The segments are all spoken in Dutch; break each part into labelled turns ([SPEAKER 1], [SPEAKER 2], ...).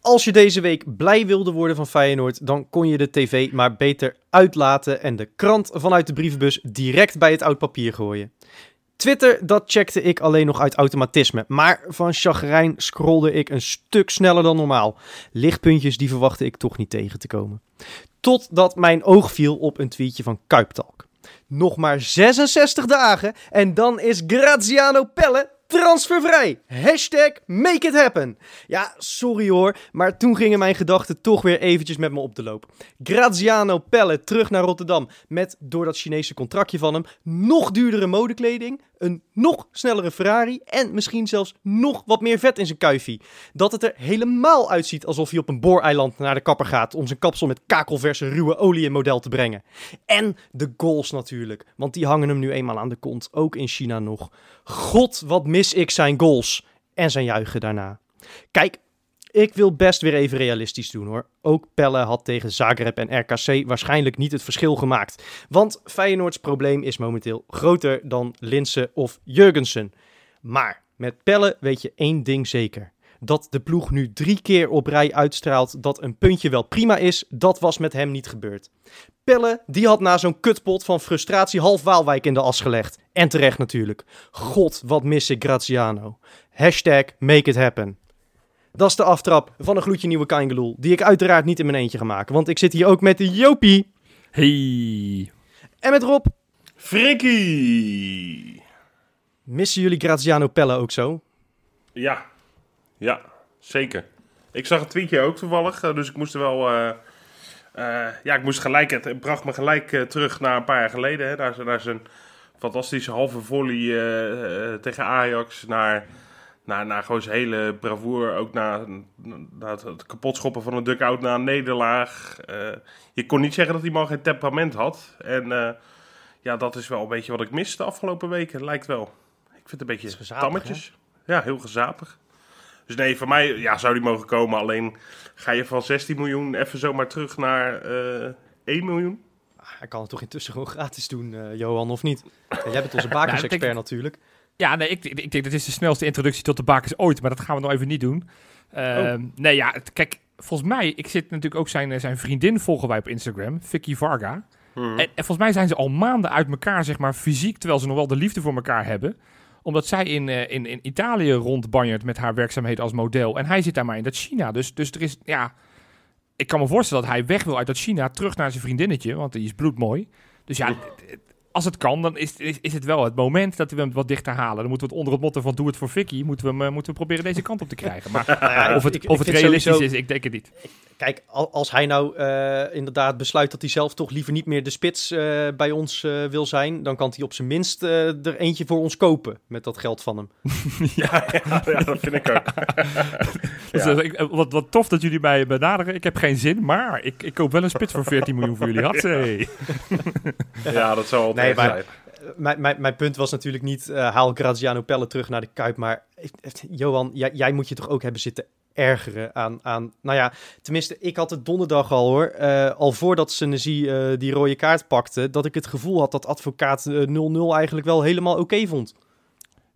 [SPEAKER 1] Als je deze week blij wilde worden van Feyenoord, dan kon je de tv maar beter uitlaten en de krant vanuit de brievenbus direct bij het oud papier gooien. Twitter, dat checkte ik alleen nog uit automatisme, maar van chagrijn scrolde ik een stuk sneller dan normaal. Lichtpuntjes die verwachtte ik toch niet tegen te komen. Totdat mijn oog viel op een tweetje van Kuiptalk. Nog maar 66 dagen en dan is Graziano Pelle transfervrij. Hashtag make it happen. Ja, sorry hoor, maar toen gingen mijn gedachten toch weer eventjes met me op de loop. Graziano Pelle terug naar Rotterdam met, door dat Chinese contractje van hem, nog duurdere modekleding, een nog snellere Ferrari en misschien zelfs nog wat meer vet in zijn kuifie. Dat het er helemaal uitziet alsof hij op een booreiland naar de kapper gaat om zijn kapsel met kakelverse ruwe olie in model te brengen. En de goals natuurlijk, want die hangen hem nu eenmaal aan de kont, ook in China nog. God, wat mis ik zijn goals en zijn juichen daarna. Kijk, ik wil best weer even realistisch doen hoor. Ook Pelle had tegen Zagreb en RKC waarschijnlijk niet het verschil gemaakt. Want Feyenoords probleem is momenteel groter dan Linse of Jurgensen. Maar met Pelle weet je één ding zeker. Dat de ploeg nu drie keer op rij uitstraalt dat een puntje wel prima is, dat was met hem niet gebeurd. Pelle, die had na zo'n kutpot van frustratie half Waalwijk in de as gelegd. En terecht natuurlijk. God, wat mis ik Graziano. Hashtag make it happen. Dat is de aftrap van een gloedje nieuwe Kaingeloel, die ik uiteraard niet in mijn eentje ga maken. Want ik zit hier ook met de Jopie
[SPEAKER 2] Hey.
[SPEAKER 1] en met Rob.
[SPEAKER 3] Frikkie!
[SPEAKER 1] Missen jullie Graziano Pelle ook zo?
[SPEAKER 3] Ja, ja, zeker. Ik zag het tweetje ook toevallig, eh, dus ik moest er wel... eh, eh, ja, ik moest gelijk, het bracht me gelijk terug naar een paar jaar geleden. Hè, naar, zijn- naar zijn fantastische halve volley tegen Ajax. Naar, naar, naar gewoon zijn hele bravoure. Ook naar het, het kapotschoppen van een duck-out na een nederlaag. Eh, je kon niet zeggen dat die man geen temperament had. En eh, ja, dat is wel een beetje wat ik mis de afgelopen weken. Lijkt wel. Ik vind het een beetje
[SPEAKER 1] gezapig,
[SPEAKER 3] tammetjes. Ja, heel gezapig. Dus nee, voor mij ja, zou die mogen komen. Alleen ga je van 16 miljoen even zomaar terug naar eh 1 miljoen.
[SPEAKER 1] Hij kan het toch intussen gewoon gratis doen, Johan, of niet? Jij bent onze
[SPEAKER 2] denk
[SPEAKER 1] natuurlijk.
[SPEAKER 2] Ja, nee, ik, ik denk dat is de snelste introductie tot de bakers ooit, maar dat gaan we nog even niet doen. Ehm, Nee, ja, het- kijk, volgens mij, ik zit natuurlijk ook zijn, eh, zijn vriendin volgen wij op Instagram, Vicky Varga. En, en volgens mij zijn ze al maanden uit elkaar, zeg maar, fysiek, terwijl ze nog wel de liefde voor elkaar hebben. Omdat zij in, eh, in, in Italië rondbanjert met haar werkzaamheden als model. En hij zit daar maar in dat China. Dus, dus er is, ja... Ik kan me voorstellen dat hij weg wil uit dat China, terug naar zijn vriendinnetje, want die is bloedmooi. Dus ja, als het kan, dan is, is, is het wel het moment dat we hem wat dichter halen. Dan moeten we het onder het motto van doe het voor Vicky, moeten we, hem, eh, moeten we proberen deze kant op te krijgen. Maar
[SPEAKER 1] ja,
[SPEAKER 2] of het,
[SPEAKER 1] ik- ik
[SPEAKER 2] of het realistisch
[SPEAKER 1] sowieso-
[SPEAKER 2] is, ik denk het niet.
[SPEAKER 1] Kijk, al- als hij nou eh, inderdaad besluit dat hij zelf toch liever niet meer de spits eh, bij ons eh, wil zijn, dan kan hij op zijn minst eh, er eentje voor ons kopen met dat geld van hem.
[SPEAKER 3] Ja, ja, dat vind ik ook.
[SPEAKER 2] Dus,
[SPEAKER 3] Ja.
[SPEAKER 2] ik- wat, wat tof dat jullie mij benaderen. Ik heb geen zin, maar ik, ik koop wel een spits voor 14 miljoen voor jullie. Hatsé.
[SPEAKER 3] Ja, dat zou altijd
[SPEAKER 1] Nee, maar-
[SPEAKER 3] zijn.
[SPEAKER 1] mijn, mijn, mijn punt was natuurlijk niet eh, haal Graziano Pelle terug naar de Kuip, maar Johan, jij, jij moet je toch ook hebben zitten ergeren aan, aan... Nou ja, tenminste, ik had het donderdag al hoor, eh, al voordat Senesi eh die rode kaart pakte, dat ik het gevoel had dat advocaat eh, 0-0 eigenlijk wel helemaal oké vond.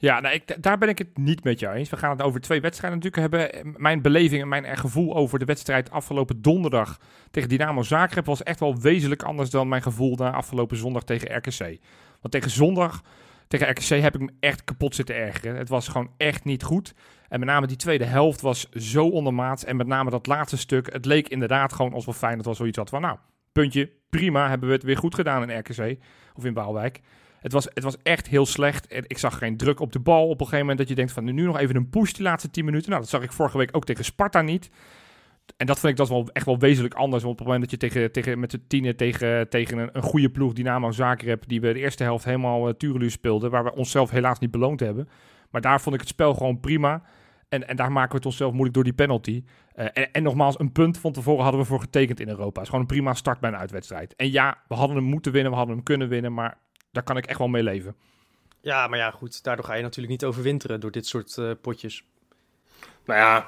[SPEAKER 2] Ja, nou, ik, daar ben ik het niet met jou eens. We gaan het over twee wedstrijden natuurlijk hebben. Mijn beleving en mijn gevoel over de wedstrijd afgelopen donderdag tegen Dynamo Zagreb was echt wel wezenlijk anders dan mijn gevoel na afgelopen zondag tegen RKC. Want tegen zondag, tegen RKC heb ik me echt kapot zitten ergeren. Het was gewoon echt niet goed. En met name die tweede helft was zo ondermaats. En met name dat laatste stuk, het leek inderdaad gewoon alsof Feyenoord wel zoiets had van... Nou, puntje, prima, hebben we het weer goed gedaan in RKC of in Waalwijk. Het was, het was echt heel slecht. Ik zag geen druk op de bal op een gegeven moment dat je denkt van nu nog even een push die laatste 10 minuten. Nou, dat zag ik vorige week ook tegen Sparta niet. En dat vind ik dat wel echt wel wezenlijk anders. Want op het moment dat je tegen, tegen, met de tienen tegen, tegen een, een goede ploeg, Dynamo Zagreb, die we de eerste helft helemaal uh, Turelu speelden, waar we onszelf helaas niet beloond hebben. Maar daar vond ik het spel gewoon prima. En, en daar maken we het onszelf moeilijk door die penalty. Eh, en, en nogmaals, een punt van tevoren hadden we voor getekend in Europa. Het is gewoon een prima start bij een uitwedstrijd. En ja, we hadden hem moeten winnen, we hadden hem kunnen winnen. Maar daar kan ik echt wel mee leven.
[SPEAKER 1] Ja, maar ja, goed. Daardoor ga je natuurlijk niet overwinteren door dit soort eh, potjes.
[SPEAKER 3] Nou ja,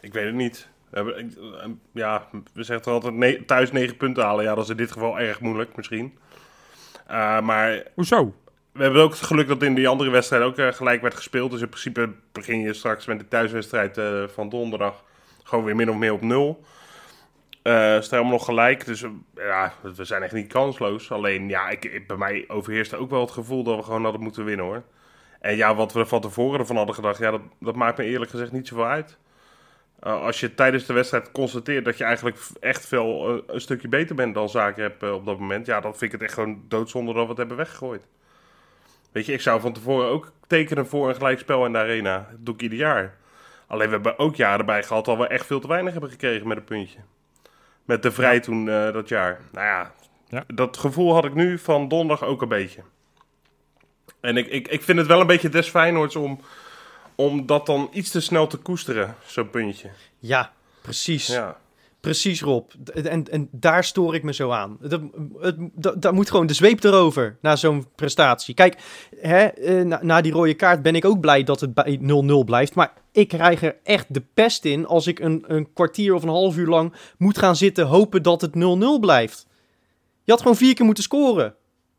[SPEAKER 3] ik weet het niet. We hebben- ik- eh, Ja, we zeggen toch altijd ne- thuis negen punten halen. Ja, dat is in dit geval erg moeilijk misschien. Eh, maar
[SPEAKER 2] Hoezo?
[SPEAKER 3] We hebben ook het geluk dat in die andere wedstrijd ook eh, gelijk werd gespeeld. Dus in principe begin je straks met de thuiswedstrijd eh, van donderdag gewoon weer min of meer op nul. Sta helemaal nog gelijk. Dus ja, we zijn echt niet kansloos. Alleen ja, ik, bij mij overheerste ook wel het gevoel dat we gewoon hadden moeten winnen hoor. En ja, wat we van tevoren ervan hadden gedacht, ja, dat, dat maakt me eerlijk gezegd niet zoveel uit. Als je tijdens de wedstrijd constateert dat je eigenlijk echt veel een stukje beter bent dan Zagreb eh, op dat moment, ja, dan vind ik het echt gewoon doodzonde dat we het hebben weggegooid. Weet je, ik zou van tevoren ook tekenen voor een gelijkspel in de arena. Dat doe ik ieder jaar. Alleen we hebben ook jaren bij gehad dat we echt veel te weinig hebben gekregen met een puntje. Met de vrij toen eh, dat jaar. Nou ja,
[SPEAKER 2] Ja.
[SPEAKER 3] dat gevoel had ik nu van donderdag ook een beetje. En ik, ik, ik vind het wel een beetje des Feyenoords om, om dat dan iets te snel te koesteren, zo'n puntje.
[SPEAKER 1] Ja, precies.
[SPEAKER 3] Ja.
[SPEAKER 1] Precies, Rob. En, en daar stoor ik me zo aan. Dat, het, dat, daar moet gewoon de zweep erover na zo'n prestatie. Kijk, hè, eh, na, na die rode kaart ben ik ook blij dat het bij 0-0 blijft. Maar ik krijg er echt de pest in als ik een, een kwartier of een half uur lang moet gaan zitten hopen dat het 0-0 blijft. Je had gewoon vier keer moeten scoren.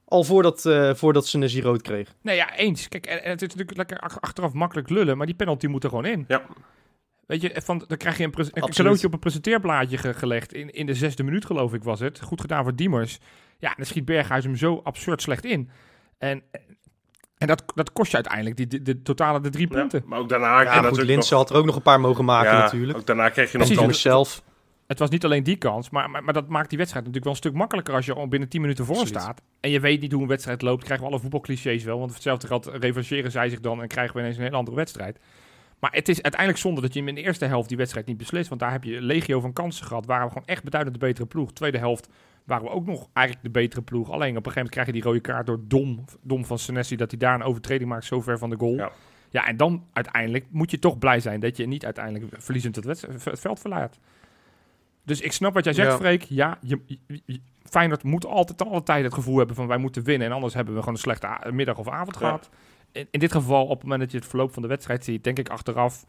[SPEAKER 1] Al voordat, eh voordat Senesi rood kreeg.
[SPEAKER 2] Nee, ja, eens. Kijk, en, en het is natuurlijk lekker ach- achteraf makkelijk lullen, maar die penalty moet er gewoon in.
[SPEAKER 3] Ja.
[SPEAKER 2] Weet je, van, dan krijg je een, een cadeautje op een presenteerblaadje ge- gelegd. In, in de zesde minuut, geloof ik, was het. Goed gedaan voor Diemers. Ja, en dan schiet Berghuis hem zo absurd slecht in. En, en dat, dat kost je uiteindelijk die, de, de totale de drie
[SPEAKER 3] Ja,
[SPEAKER 2] punten.
[SPEAKER 3] maar ook daarna
[SPEAKER 1] Ja, goed,
[SPEAKER 3] natuurlijk
[SPEAKER 1] Linse
[SPEAKER 3] nog...
[SPEAKER 1] had er ook nog een paar mogen maken
[SPEAKER 3] ja,
[SPEAKER 1] natuurlijk.
[SPEAKER 3] Ook daarna kreeg je nog
[SPEAKER 2] Precies,
[SPEAKER 3] kans.
[SPEAKER 1] Diemers zelf.
[SPEAKER 2] Het was niet alleen die kans, maar, maar, maar dat maakt die wedstrijd natuurlijk wel een stuk makkelijker als je al binnen 10 minuten voor
[SPEAKER 1] Absoluut.
[SPEAKER 2] staat. En je weet niet hoe een wedstrijd loopt, krijgen we alle voetbalclichés wel. Want hetzelfde geldt, revancheren zij zich dan en krijgen we ineens een hele andere wedstrijd. Maar het is uiteindelijk zonde dat je hem in de eerste helft die wedstrijd niet beslist. Want daar heb je legio van kansen gehad. Waren we gewoon echt beduidend de betere ploeg. Tweede helft waren we ook nog eigenlijk de betere ploeg. Alleen op een gegeven moment krijg je die rode kaart door Dom, Dom van Senesi. Dat hij daar een overtreding maakt zo ver van de goal.
[SPEAKER 3] Ja.
[SPEAKER 2] Ja, en dan uiteindelijk moet je toch blij zijn dat je niet uiteindelijk verliezend het, veld verlaat. Dus ik snap wat jij zegt,
[SPEAKER 1] Ja.
[SPEAKER 2] Freek. Ja, je, Feyenoord moet altijd alle tijd het gevoel hebben van wij moeten winnen. En anders hebben we gewoon een slechte middag of avond
[SPEAKER 3] Ja.
[SPEAKER 2] gehad. In, in dit geval, op het moment dat je het verloop van de wedstrijd ziet, denk ik achteraf...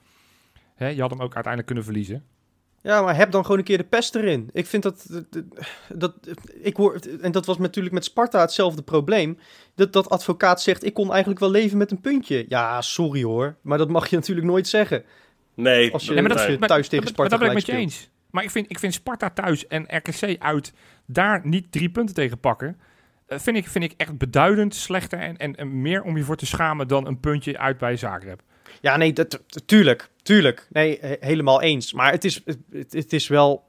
[SPEAKER 2] Hè, je had hem ook uiteindelijk kunnen verliezen.
[SPEAKER 1] Ja, maar heb dan gewoon een keer de pest erin. Ik vind dat, dat, dat ik hoor, en dat was natuurlijk met Sparta hetzelfde probleem. Dat, dat advocaat zegt, ik kon eigenlijk wel leven met een puntje. Ja, sorry hoor, maar dat mag je natuurlijk nooit zeggen.
[SPEAKER 3] Nee,
[SPEAKER 1] Als je,
[SPEAKER 2] Nee, maar dat-
[SPEAKER 1] als je thuis tegen
[SPEAKER 2] maar-
[SPEAKER 1] Sparta
[SPEAKER 2] maar dat ben ik met je eens. Maar ik vind, ik vind Sparta thuis en RKC uit daar niet drie punten tegen pakken... eh, vind, ik, vind ik echt beduidend slechter en, en, meer om je voor te schamen dan een puntje uit bij Zagreb.
[SPEAKER 1] Ja, nee, dat, tuurlijk, tuurlijk. Nee, he- helemaal eens. Maar het is, het, is wel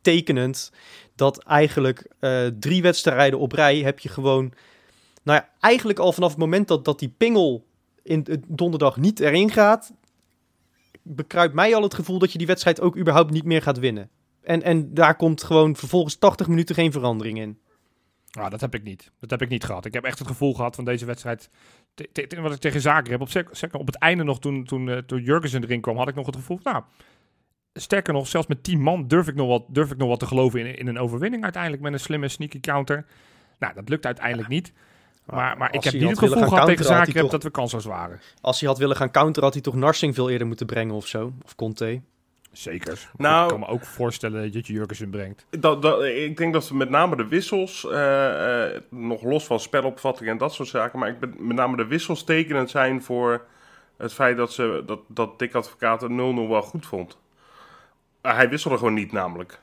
[SPEAKER 1] tekenend dat eigenlijk eh, drie wedstrijden op rij heb je gewoon... Nou ja, eigenlijk al vanaf het moment dat, dat die pingel in eh, donderdag niet erin gaat... bekruipt mij al het gevoel dat je die wedstrijd ook überhaupt niet meer gaat winnen. En, en daar komt gewoon vervolgens 80 minuten geen verandering in.
[SPEAKER 2] Nou, dat heb ik niet. Dat heb ik niet gehad. Ik heb echt het gevoel gehad van deze wedstrijd. te- te- te- Wat ik tegen Zaken heb. Op, zek- zeker op het einde nog, toen, toen, eh, toen Jurgensen erin kwam, had ik nog het gevoel. Nou, sterker nog, zelfs met 10 man durf ik nog wat, durf ik nog wat te geloven in, in een overwinning uiteindelijk. Met een slimme sneaky counter. Nou, dat lukt uiteindelijk niet. Maar, maar ik heb niet het gevoel gehad tegen Zaken dat we kansloos waren.
[SPEAKER 1] Als hij had willen gaan counteren, had hij toch Narsing veel eerder moeten brengen of zo. Of Conte.
[SPEAKER 2] Zeker.
[SPEAKER 3] Nou-
[SPEAKER 2] ik kan me ook voorstellen dat je Jurgensen brengt.
[SPEAKER 3] Dat, dat, ik denk dat we met name de wissels, eh, eh, nog los van spelopvatting en dat soort zaken, maar ik ben, met name de wissels tekenend zijn voor het feit dat, ze, dat, dat Dick Advocaat een 0-0 wel goed vond. Eh, hij wisselde gewoon niet namelijk.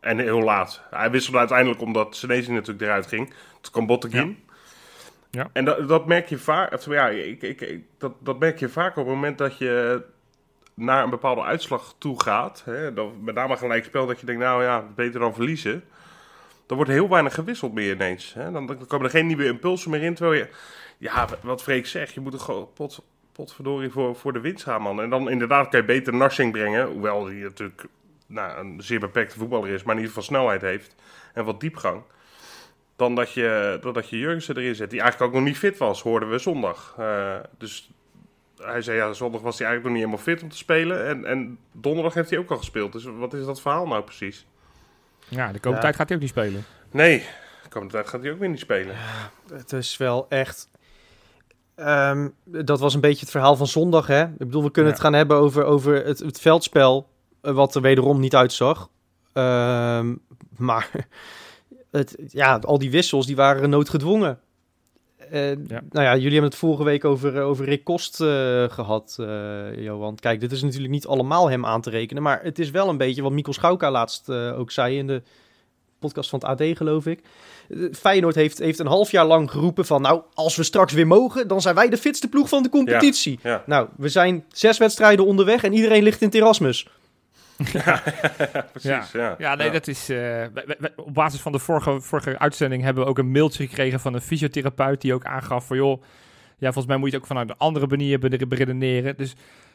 [SPEAKER 3] En heel laat. Hij wisselde uiteindelijk omdat Senezi natuurlijk eruit ging. Toen kwam Botteguin.
[SPEAKER 2] Ja.
[SPEAKER 3] En dat, dat merk je vaak. Ja, ik, ik, ik- dat, dat merk je vaak op het moment dat je naar een bepaalde uitslag toe gaat. Hè, dan, met name gelijk spel dat je denkt, nou ja, beter dan verliezen. Dan wordt heel weinig gewisseld meer ineens. Hè. Dan, komen er geen nieuwe impulsen meer in. Terwijl je, ja, wat Freek zegt, je moet gewoon pot, potverdorie voor, voor de winst gaan, man. En dan inderdaad kan je beter Narsing brengen. Hoewel hij natuurlijk nou, een zeer beperkte voetballer is, maar in ieder geval snelheid heeft. En wat diepgang. Dan dat je, dan dat je Jurgensen erin zet, die eigenlijk ook nog niet fit was, hoorden we zondag. Eh, dus hij zei ja, zondag was hij eigenlijk nog niet helemaal fit om te spelen. En, en donderdag heeft hij ook al gespeeld. Dus wat is dat verhaal nou precies?
[SPEAKER 2] Ja, de komende
[SPEAKER 1] Ja.
[SPEAKER 2] tijd gaat hij ook niet spelen.
[SPEAKER 3] Nee, de komende tijd gaat hij ook weer niet spelen.
[SPEAKER 1] Het is wel echt. Ehm, dat was een beetje het verhaal van zondag, hè? Ik bedoel, we kunnen
[SPEAKER 2] Ja.
[SPEAKER 1] het gaan hebben over, over het, het veldspel, eh, wat er wederom niet uitzag. Ehm, maar het, ja, al die wissels, die waren noodgedwongen. Eh,
[SPEAKER 2] Ja.
[SPEAKER 1] Nou ja, jullie hebben het vorige week over, eh, over Rick Kost eh, gehad, eh, Johan. Kijk, dit is natuurlijk niet allemaal hem aan te rekenen, maar het is wel een beetje wat Mikkel Schauka laatst ook zei in de podcast van het AD, geloof ik. Feyenoord heeft, heeft een half jaar lang geroepen van... nou, als we straks weer mogen, dan zijn wij de fitste ploeg van de competitie.
[SPEAKER 3] Ja.
[SPEAKER 1] Nou, we zijn zes wedstrijden onderweg en iedereen ligt in het Erasmus.
[SPEAKER 3] Precies, ja.
[SPEAKER 2] Ja, nee, dat is. eh, op basis van de vorige, vorige uitzending hebben we ook een mailtje gekregen van een fysiotherapeut die ook aangaf van joh, ja, volgens mij moet je het ook vanuit een andere manier be- beredeneren. Dus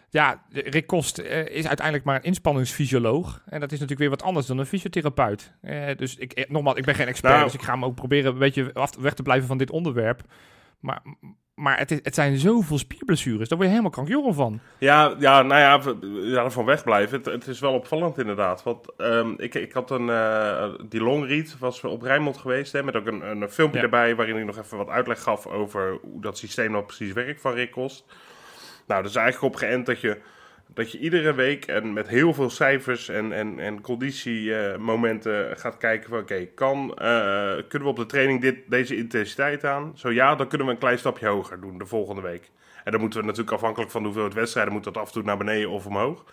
[SPEAKER 2] ja, Rick Kost eh, is uiteindelijk maar een inspanningsfysioloog. En dat is natuurlijk weer wat anders dan een fysiotherapeut. Eh, dus ik, eh, nogmaals, ik ben geen expert,
[SPEAKER 3] Nou.
[SPEAKER 2] dus ik ga hem ook proberen een beetje af, weg te blijven van dit onderwerp. Maar, maar het, is, het zijn zoveel spierblessures, daar word je helemaal krankjoren van.
[SPEAKER 3] Ja, ja, nou ja, ja ervan wegblijven. Het, het is wel opvallend inderdaad. Want ehm, ik, ik had een, eh, die longread was op Rijnmond geweest. Hè, met ook een, een filmpje
[SPEAKER 2] Ja.
[SPEAKER 3] erbij waarin ik nog even wat uitleg gaf over hoe dat systeem nou precies werkt van Rick Kost. Nou, dat is eigenlijk op geënt dat je, dat je iedere week en met heel veel cijfers en, en, en conditiemomenten gaat kijken van oké, kan, eh, kunnen we op de training dit, deze intensiteit aan? Zo ja, dan kunnen we een klein stapje hoger doen de volgende week. En dan moeten we natuurlijk afhankelijk van de hoeveelheid wedstrijden, moet dat af en toe naar beneden of omhoog.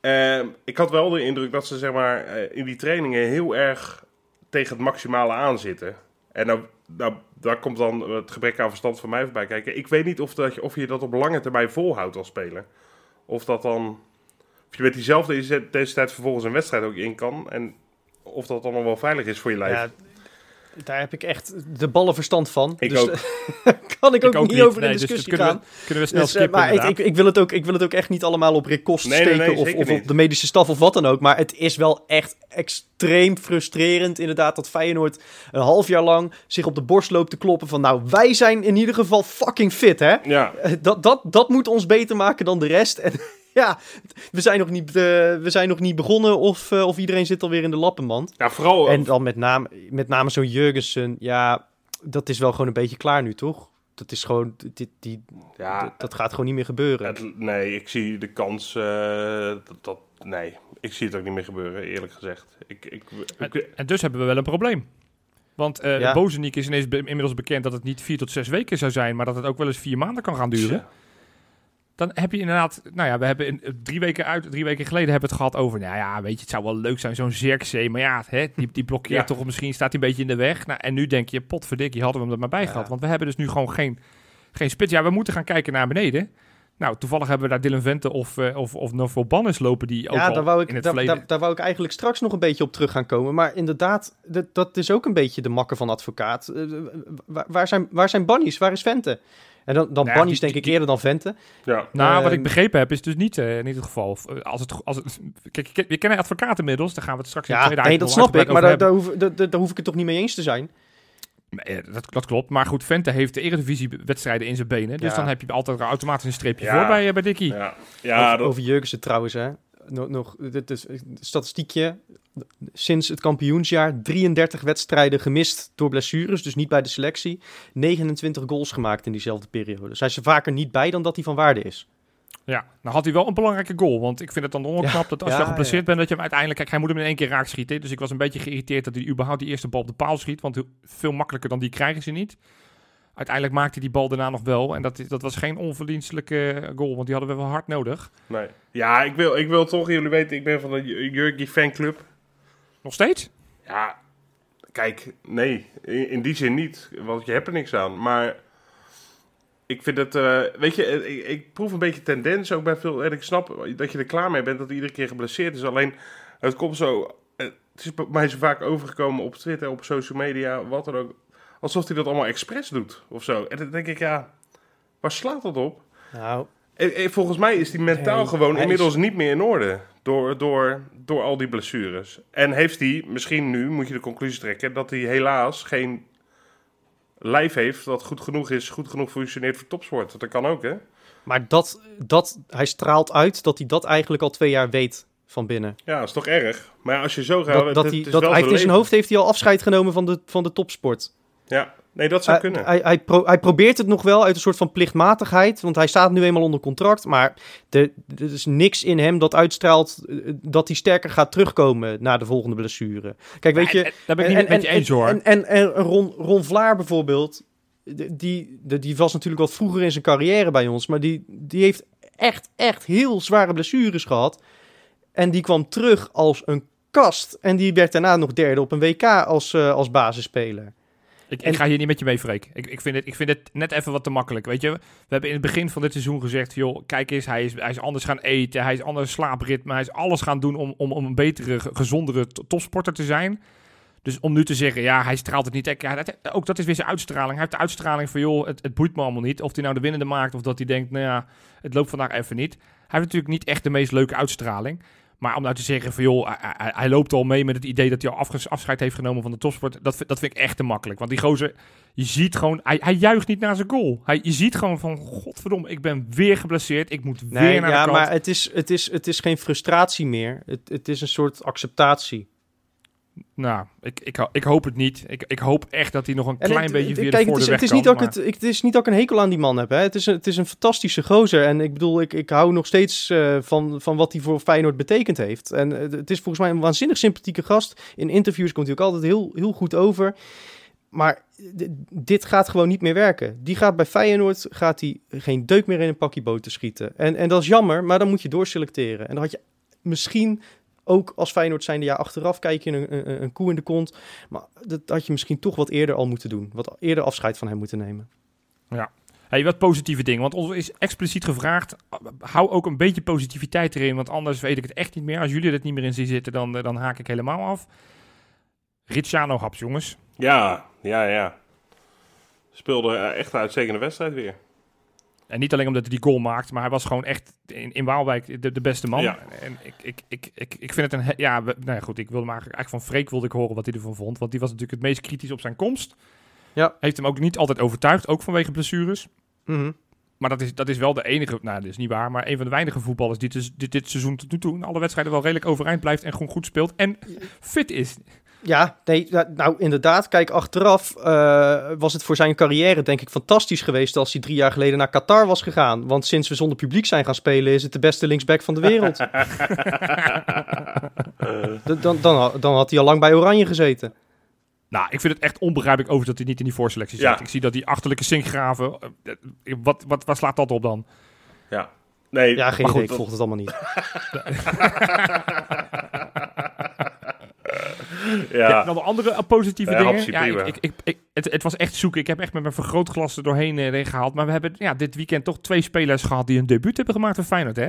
[SPEAKER 3] Ehm, ik had wel de indruk dat ze zeg maar, eh, in die trainingen heel erg tegen het maximale aanzitten. En nou, nou, daar komt dan het gebrek aan verstand van mij voorbij kijken. Ik weet niet of, dat je, of je dat op lange termijn volhoudt als speler. Of dat dan. Of je met diezelfde intensiteit vervolgens een wedstrijd ook in kan. En of dat dan nog wel veilig is voor je lijf.
[SPEAKER 1] Ja, daar heb ik echt de ballen verstand van.
[SPEAKER 3] Ik
[SPEAKER 1] dus
[SPEAKER 3] ook.
[SPEAKER 1] daar kan ik ook, niet over
[SPEAKER 2] Nee,
[SPEAKER 1] in
[SPEAKER 2] dus
[SPEAKER 1] discussie
[SPEAKER 2] kunnen
[SPEAKER 1] gaan.
[SPEAKER 2] We, kunnen we snel
[SPEAKER 1] Dus, eh,
[SPEAKER 2] skippen
[SPEAKER 1] maar ik, ik, wil het ook, ik wil het ook echt niet allemaal op Rick Kost
[SPEAKER 3] Nee, nee,
[SPEAKER 1] steken
[SPEAKER 3] nee,
[SPEAKER 1] of, of op de medische staf of wat dan ook. Maar het is wel echt extreem frustrerend inderdaad dat Feyenoord een half jaar lang zich op de borst loopt te kloppen van nou, wij zijn in ieder geval fucking fit hè.
[SPEAKER 3] Ja,
[SPEAKER 1] Eh, Dat, dat, dat moet ons beter maken dan de rest. En ja, we zijn nog niet, eh, we zijn nog niet begonnen of, eh, of iedereen zit alweer in de lappenmand.
[SPEAKER 3] ja vooral.
[SPEAKER 1] En dan met name, met name zo'n Jurgensen, ja, dat is wel gewoon een beetje klaar nu, toch? Dat is gewoon, dit, die,
[SPEAKER 3] ja,
[SPEAKER 1] dat, gaat gewoon niet meer gebeuren.
[SPEAKER 3] het- nee, ik zie de kans. eh, dat, dat, nee, ik zie het ook niet meer gebeuren, eerlijk gezegd. Ik, ik, ik-
[SPEAKER 2] En dus hebben we wel een probleem. Want eh
[SPEAKER 1] Ja.
[SPEAKER 2] Bozeniek is ineens be- inmiddels bekend dat het niet vier tot zes weken zou zijn, maar dat het ook wel eens vier maanden kan gaan duren. Dan heb je inderdaad, nou ja, we hebben in, drie weken uit, drie weken geleden hebben we het gehad over, nou ja, weet je, het zou wel leuk zijn, zo'n Zirkzee, maar ja, hè, die, die blokkeert
[SPEAKER 3] Ja.
[SPEAKER 2] toch, misschien staat hij een beetje in de weg. Nou, en nu denk je, potverdikkie, hadden we hem er maar bij
[SPEAKER 1] Ja.
[SPEAKER 2] gehad. Want we hebben dus nu gewoon geen, geen spits. Ja, we moeten gaan kijken naar beneden. Nou, toevallig hebben we daar Dylan Vente of, eh, of, of Novo Bannis lopen, die ook
[SPEAKER 1] ja, daar wou,
[SPEAKER 2] in
[SPEAKER 1] ik,
[SPEAKER 2] het
[SPEAKER 1] daar, daar, daar wou ik eigenlijk straks nog een beetje op terug gaan komen. Maar inderdaad, dat, dat is ook een beetje de makker van advocaat. Eh, waar, waar, zijn, waar zijn Bannies? Waar is Vente? En dan, dan
[SPEAKER 2] Ja,
[SPEAKER 1] Bannies
[SPEAKER 2] die-
[SPEAKER 1] denk ik eerder dan Vente.
[SPEAKER 3] ja.
[SPEAKER 2] Nou, wat
[SPEAKER 1] Ehm,
[SPEAKER 2] ik begrepen heb, is dus niet, eh, niet het geval. Eh, Als het, als het, kijk, je, je kent een advocaat inmiddels, daar gaan we het straks in de
[SPEAKER 1] Ja,
[SPEAKER 2] tweede
[SPEAKER 1] nee, dat snap ik. Maar daar, daar, hoef, daar, daar hoef ik het toch niet mee eens te zijn.
[SPEAKER 2] Nee, dat, dat klopt. Maar goed, Vente heeft de Eredivisie-wedstrijden in zijn benen. Dus
[SPEAKER 1] Ja.
[SPEAKER 2] dan heb je altijd automatisch een streepje
[SPEAKER 3] Ja.
[SPEAKER 2] voor bij, eh, bij Dickie.
[SPEAKER 3] Ja, ja
[SPEAKER 1] over,
[SPEAKER 3] dat,
[SPEAKER 1] over Jurgensen trouwens, hè. Nog, nog dit is een statistiekje. Sinds het kampioensjaar 33 wedstrijden gemist door blessures, dus niet bij de selectie. 29 goals gemaakt in diezelfde periode. Dus hij is er vaker niet bij dan dat hij van waarde is.
[SPEAKER 2] Ja, nou had hij wel een belangrijke goal. Want ik vind het dan onknap dat als je
[SPEAKER 1] Ja,
[SPEAKER 2] bent, dat je hem uiteindelijk... Kijk, hij moet hem in één keer raak schieten. Dus ik was een beetje geïrriteerd dat hij überhaupt die eerste bal op de paal schiet. Want veel makkelijker dan die krijgen ze niet. Uiteindelijk maakte die bal daarna nog wel. En dat, dat was geen onverdienstelijke goal, want die hadden we wel hard nodig.
[SPEAKER 3] nee. ja ik, wil, ik wil toch, jullie weten, ik ben van de J- Jurgen fanclub.
[SPEAKER 2] Nog steeds?
[SPEAKER 3] Ja, kijk, nee, in, in die zin niet, want je hebt er niks aan. Maar ik vind het, eh, weet je, eh, ik, ik proef een beetje tendens ook bij veel. En ik snap dat je er klaar mee bent dat hij iedere keer geblesseerd is. Alleen, het komt zo, eh, het is bij mij zo vaak overgekomen op Twitter, op social media, wat dan ook. Alsof hij dat allemaal expres doet of zo. En dan denk ik, ja, waar slaat dat op?
[SPEAKER 1] Nou,
[SPEAKER 3] En, en volgens mij is hij mentaal
[SPEAKER 1] Nee,
[SPEAKER 3] gewoon inmiddels niet meer in orde. Door, door, door al die blessures. En heeft hij, misschien nu moet je de conclusie trekken, dat hij helaas geen lijf heeft dat goed genoeg is, goed genoeg functioneert voor topsport. Dat kan ook, hè?
[SPEAKER 1] Maar dat, dat, hij straalt uit dat hij dat eigenlijk al twee jaar weet van binnen.
[SPEAKER 3] Ja, dat is toch erg. Maar ja, als je zo gaat...
[SPEAKER 1] Dat,
[SPEAKER 3] het-
[SPEAKER 1] dat
[SPEAKER 3] het
[SPEAKER 1] hij, dat, hij in zijn hoofd heeft hij al afscheid genomen van de, van de topsport.
[SPEAKER 3] Ja, nee, dat zou
[SPEAKER 1] Hij,
[SPEAKER 3] kunnen.
[SPEAKER 1] hij, hij, pro- hij probeert het nog wel uit een soort van plichtmatigheid, want hij staat nu eenmaal onder contract. Maar er, er is niks in hem dat uitstraalt eh, dat hij sterker gaat terugkomen na de volgende blessure. Kijk, weet
[SPEAKER 2] Ja,
[SPEAKER 1] je,
[SPEAKER 2] Daar ben ik niet met je eens hoor.
[SPEAKER 1] En, en, en Ron, Ron Vlaar bijvoorbeeld, die, die, die- die was natuurlijk wat vroeger in zijn carrière bij ons, maar die, die heeft echt, echt heel zware blessures gehad. En die kwam terug als een kast. En die werd daarna nog derde op een WK als, eh, als basisspeler.
[SPEAKER 2] Ik, ga hier niet met je mee, Freek. Ik, ik, vind het, ik vind het net even wat te makkelijk. Weet je, we hebben in het begin van dit seizoen gezegd: joh, kijk eens, hij is, hij is anders gaan eten, hij is anders slaapritme, hij is alles gaan doen om, om, om een betere, ge- gezondere to- topsporter te zijn. Dus om nu te zeggen, ja, hij straalt het niet. Kijk, Ja, dat, ook dat is weer zijn uitstraling. Hij heeft de uitstraling van, joh, het, het boeit me allemaal niet. Of hij nou de winnende maakt of dat hij denkt, nou ja, het loopt vandaag even niet. Hij heeft natuurlijk niet echt de meest leuke uitstraling. Maar om nou te zeggen van, joh, hij, hij- hij loopt al mee met het idee dat hij al afscheid heeft genomen van de topsport. Dat, vind- dat vind ik echt te makkelijk. Want die gozer, je ziet gewoon, hij, hij juicht niet naar zijn goal. Hij, je ziet gewoon van, godverdomme, ik ben weer geblesseerd. Ik moet
[SPEAKER 1] Nee,
[SPEAKER 2] weer naar
[SPEAKER 1] ja,
[SPEAKER 2] de kant.
[SPEAKER 1] maar het is, het, is, het is geen frustratie meer. Het, het is een soort acceptatie.
[SPEAKER 2] Nou, ik, ik, ik hoop het niet. Ik, ik hoop echt dat hij nog een
[SPEAKER 1] En
[SPEAKER 2] klein
[SPEAKER 1] het-
[SPEAKER 2] beetje via
[SPEAKER 1] kijk,
[SPEAKER 2] de
[SPEAKER 1] het is,
[SPEAKER 2] voordeur
[SPEAKER 1] het, is
[SPEAKER 2] weg
[SPEAKER 1] niet
[SPEAKER 2] kan,
[SPEAKER 1] dat ik
[SPEAKER 2] maar-
[SPEAKER 1] het, ik- het is niet dat ik een hekel aan die man heb. Hè. Het, is een, het is een fantastische gozer. En ik bedoel, ik, ik hou nog steeds eh, van, van wat hij voor Feyenoord betekend heeft. En het is volgens mij een waanzinnig sympathieke gast. In interviews komt hij ook altijd heel, heel goed over. Maar dit gaat gewoon niet meer werken. Die gaat bij Feyenoord gaat hij geen deuk meer in een pakje boter schieten. En, en dat is jammer, maar dan moet je doorselecteren. En dan had je misschien ook als Feyenoord zijnde jaar achteraf kijk je een, een, een koe in de kont. Maar dat had je misschien toch wat eerder al moeten doen. Wat eerder afscheid van hem moeten nemen.
[SPEAKER 2] Hey, wat positieve dingen. Want ons is expliciet gevraagd. Hou ook een beetje positiviteit erin. Want anders weet ik het echt niet meer. Als jullie er niet meer in zien zitten, dan, eh, dan haak ik helemaal af. Ricciano Haps, jongens.
[SPEAKER 3] Ja, ja, ja. Speelde eh, echt een uitstekende wedstrijd weer.
[SPEAKER 2] En niet alleen omdat hij die goal maakt, maar hij was gewoon echt in, in Waalwijk de, de beste man.
[SPEAKER 3] Ja.
[SPEAKER 2] En ik, ik, ik, ik, ik vind het een... Ja, we- nou ja, goed. Ik wilde maar eigenlijk, eigenlijk van Freek wilde ik horen wat hij ervan vond. Want die was natuurlijk het meest kritisch op zijn komst.
[SPEAKER 1] Ja.
[SPEAKER 2] Heeft hem ook niet altijd overtuigd, ook vanwege blessures.
[SPEAKER 1] Mhm.
[SPEAKER 2] Maar dat is, dat is wel de enige, nou dat is niet waar, maar een van de weinige voetballers die dus, dit, dit seizoen tot nu toe in alle wedstrijden wel redelijk overeind blijft en gewoon goed speelt en fit is.
[SPEAKER 1] Ja, nee, nou inderdaad. Kijk, achteraf eh, was het voor zijn carrière denk ik fantastisch geweest als hij drie jaar geleden naar Qatar was gegaan. Want sinds we zonder publiek zijn gaan spelen is het de beste linksback van de wereld. Dan, dan, ha- dan had hij al lang bij Oranje gezeten.
[SPEAKER 2] Nou, ik vind het echt onbegrijpelijk over dat hij niet in die voorselectie zit.
[SPEAKER 3] Ja.
[SPEAKER 2] Ik zie dat die achterlijke zinkgraven, eh, wat, wat, wat slaat dat op dan?
[SPEAKER 3] Ja. Nee,
[SPEAKER 1] Ja, geen
[SPEAKER 2] Maar
[SPEAKER 1] idee.
[SPEAKER 2] goed,
[SPEAKER 1] Ik volg het allemaal niet.
[SPEAKER 3] ja.
[SPEAKER 2] Dan de andere eh, positieve
[SPEAKER 3] Ja,
[SPEAKER 2] dingen. Ja, ik, ik, ik, ik- het, het was echt zoeken. Ik heb echt met mijn vergrootglas er doorheen eh, erin gehaald. Maar we hebben ja, dit weekend toch twee spelers gehad die een debuut hebben gemaakt voor Feyenoord, hè?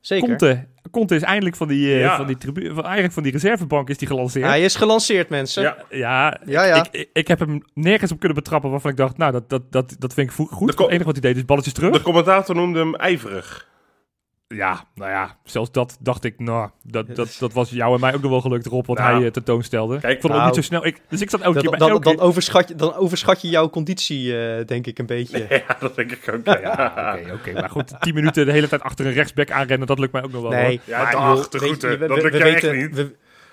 [SPEAKER 1] Zeker.
[SPEAKER 2] Conte. Conte is eindelijk van die, eh,
[SPEAKER 3] Ja.
[SPEAKER 2] van die, tribu- van, eigenlijk van die reservebank is die gelanceerd.
[SPEAKER 1] Hij is gelanceerd, mensen.
[SPEAKER 3] Ja.
[SPEAKER 2] Ja,
[SPEAKER 1] Ja, ja.
[SPEAKER 2] Ik, ik, ik heb hem nergens op kunnen betrappen waarvan ik dacht, nou, dat, dat, dat, dat vind ik goed.
[SPEAKER 3] De
[SPEAKER 2] Het enige wat hij deed is balletjes terug.
[SPEAKER 3] De commentator noemde hem ijverig.
[SPEAKER 2] Ja, nou ja, zelfs dat dacht ik, nou, dat, dat, dat was jou en mij ook nog wel gelukt erop wat
[SPEAKER 3] Nou.
[SPEAKER 2] hij eh, tentoonstelde.
[SPEAKER 3] Kijk,
[SPEAKER 2] ik vond het ook
[SPEAKER 1] nou.
[SPEAKER 2] niet zo snel. Ik, dus ik zat elke keer bij
[SPEAKER 1] dan,
[SPEAKER 2] elke...
[SPEAKER 1] dan, overschat je, dan overschat je jouw conditie, eh, denk ik, een beetje.
[SPEAKER 3] Ja, dat denk ik ook. Ja,
[SPEAKER 2] Ja, oké, oké. Maar goed, 10 minuten de hele tijd achter een rechtsback aanrennen, dat lukt mij ook nog wel. hoor.
[SPEAKER 1] Nee,
[SPEAKER 3] Ja,
[SPEAKER 1] maar weet je, we-
[SPEAKER 3] dat
[SPEAKER 1] we-
[SPEAKER 3] lukt
[SPEAKER 1] we
[SPEAKER 3] jou echt niet.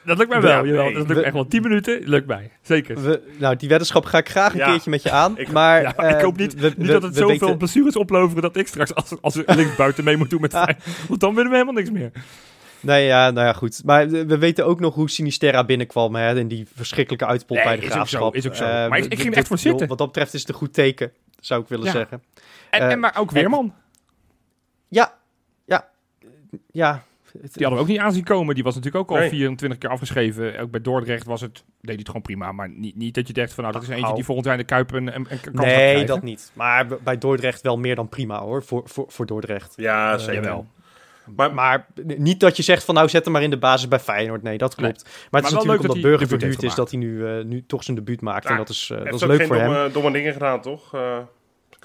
[SPEAKER 2] Dat lukt mij wel, jawel. Dat lukt
[SPEAKER 1] We-
[SPEAKER 2] echt wel. 10 minuten, lukt mij. Zeker.
[SPEAKER 1] we- nou, die weddenschap ga ik graag een
[SPEAKER 3] Ja.
[SPEAKER 1] keertje met je aan.
[SPEAKER 3] Ik-
[SPEAKER 1] maar
[SPEAKER 2] Ja, ik
[SPEAKER 1] eh,
[SPEAKER 2] hoop niet,
[SPEAKER 1] we-
[SPEAKER 2] niet
[SPEAKER 1] we-
[SPEAKER 2] dat het zoveel blessures opleveren dat ik straks als, als we linksbuiten mee moet doen met. Want dan winnen we helemaal niks meer.
[SPEAKER 1] Nee, ja, nou ja, goed. Maar we we weten ook nog hoe Sinisterra binnenkwam hè, in die verschrikkelijke uitpot
[SPEAKER 2] Nee,
[SPEAKER 1] bij de
[SPEAKER 2] is ook zo,
[SPEAKER 1] graafschap.
[SPEAKER 2] is ook zo.
[SPEAKER 1] Eh,
[SPEAKER 2] Maar ik- ging er echt voor zitten.
[SPEAKER 1] Wat dat betreft is het een goed teken, zou ik willen
[SPEAKER 2] Ja.
[SPEAKER 1] zeggen.
[SPEAKER 2] En,
[SPEAKER 1] Eh,
[SPEAKER 2] en maar ook Weerman.
[SPEAKER 1] Ja, ja, ja. Het-
[SPEAKER 2] Die hadden we ook niet aanzien komen. Die was natuurlijk ook al
[SPEAKER 3] Nee.
[SPEAKER 2] 24 keer afgeschreven. Ook bij Dordrecht was het, deed hij het gewoon prima. Maar niet, niet dat je denkt van nou, dat is eentje
[SPEAKER 1] Nou.
[SPEAKER 2] die volgend jaar in de Kuip een, een, een kans
[SPEAKER 1] nee, dat niet. Maar bij Dordrecht wel meer dan prima hoor, voor, voor, voor Dordrecht.
[SPEAKER 3] Ja,
[SPEAKER 1] Eh,
[SPEAKER 3] zeker.
[SPEAKER 2] Jawel.
[SPEAKER 3] Maar,
[SPEAKER 1] Maar niet dat je zegt van nou zet hem maar in de basis bij Feyenoord. Nee, dat klopt. Maar het
[SPEAKER 2] wel
[SPEAKER 1] is
[SPEAKER 2] leuk
[SPEAKER 1] natuurlijk
[SPEAKER 2] dat
[SPEAKER 1] omdat Burger verhuurd is dat hij nu, eh, nu toch zijn debuut maakt.
[SPEAKER 3] Ja,
[SPEAKER 1] en dat is, eh,
[SPEAKER 3] hij
[SPEAKER 1] dat is
[SPEAKER 3] ook
[SPEAKER 1] leuk voor hem.
[SPEAKER 3] domme, domme dingen gedaan, toch? Eh,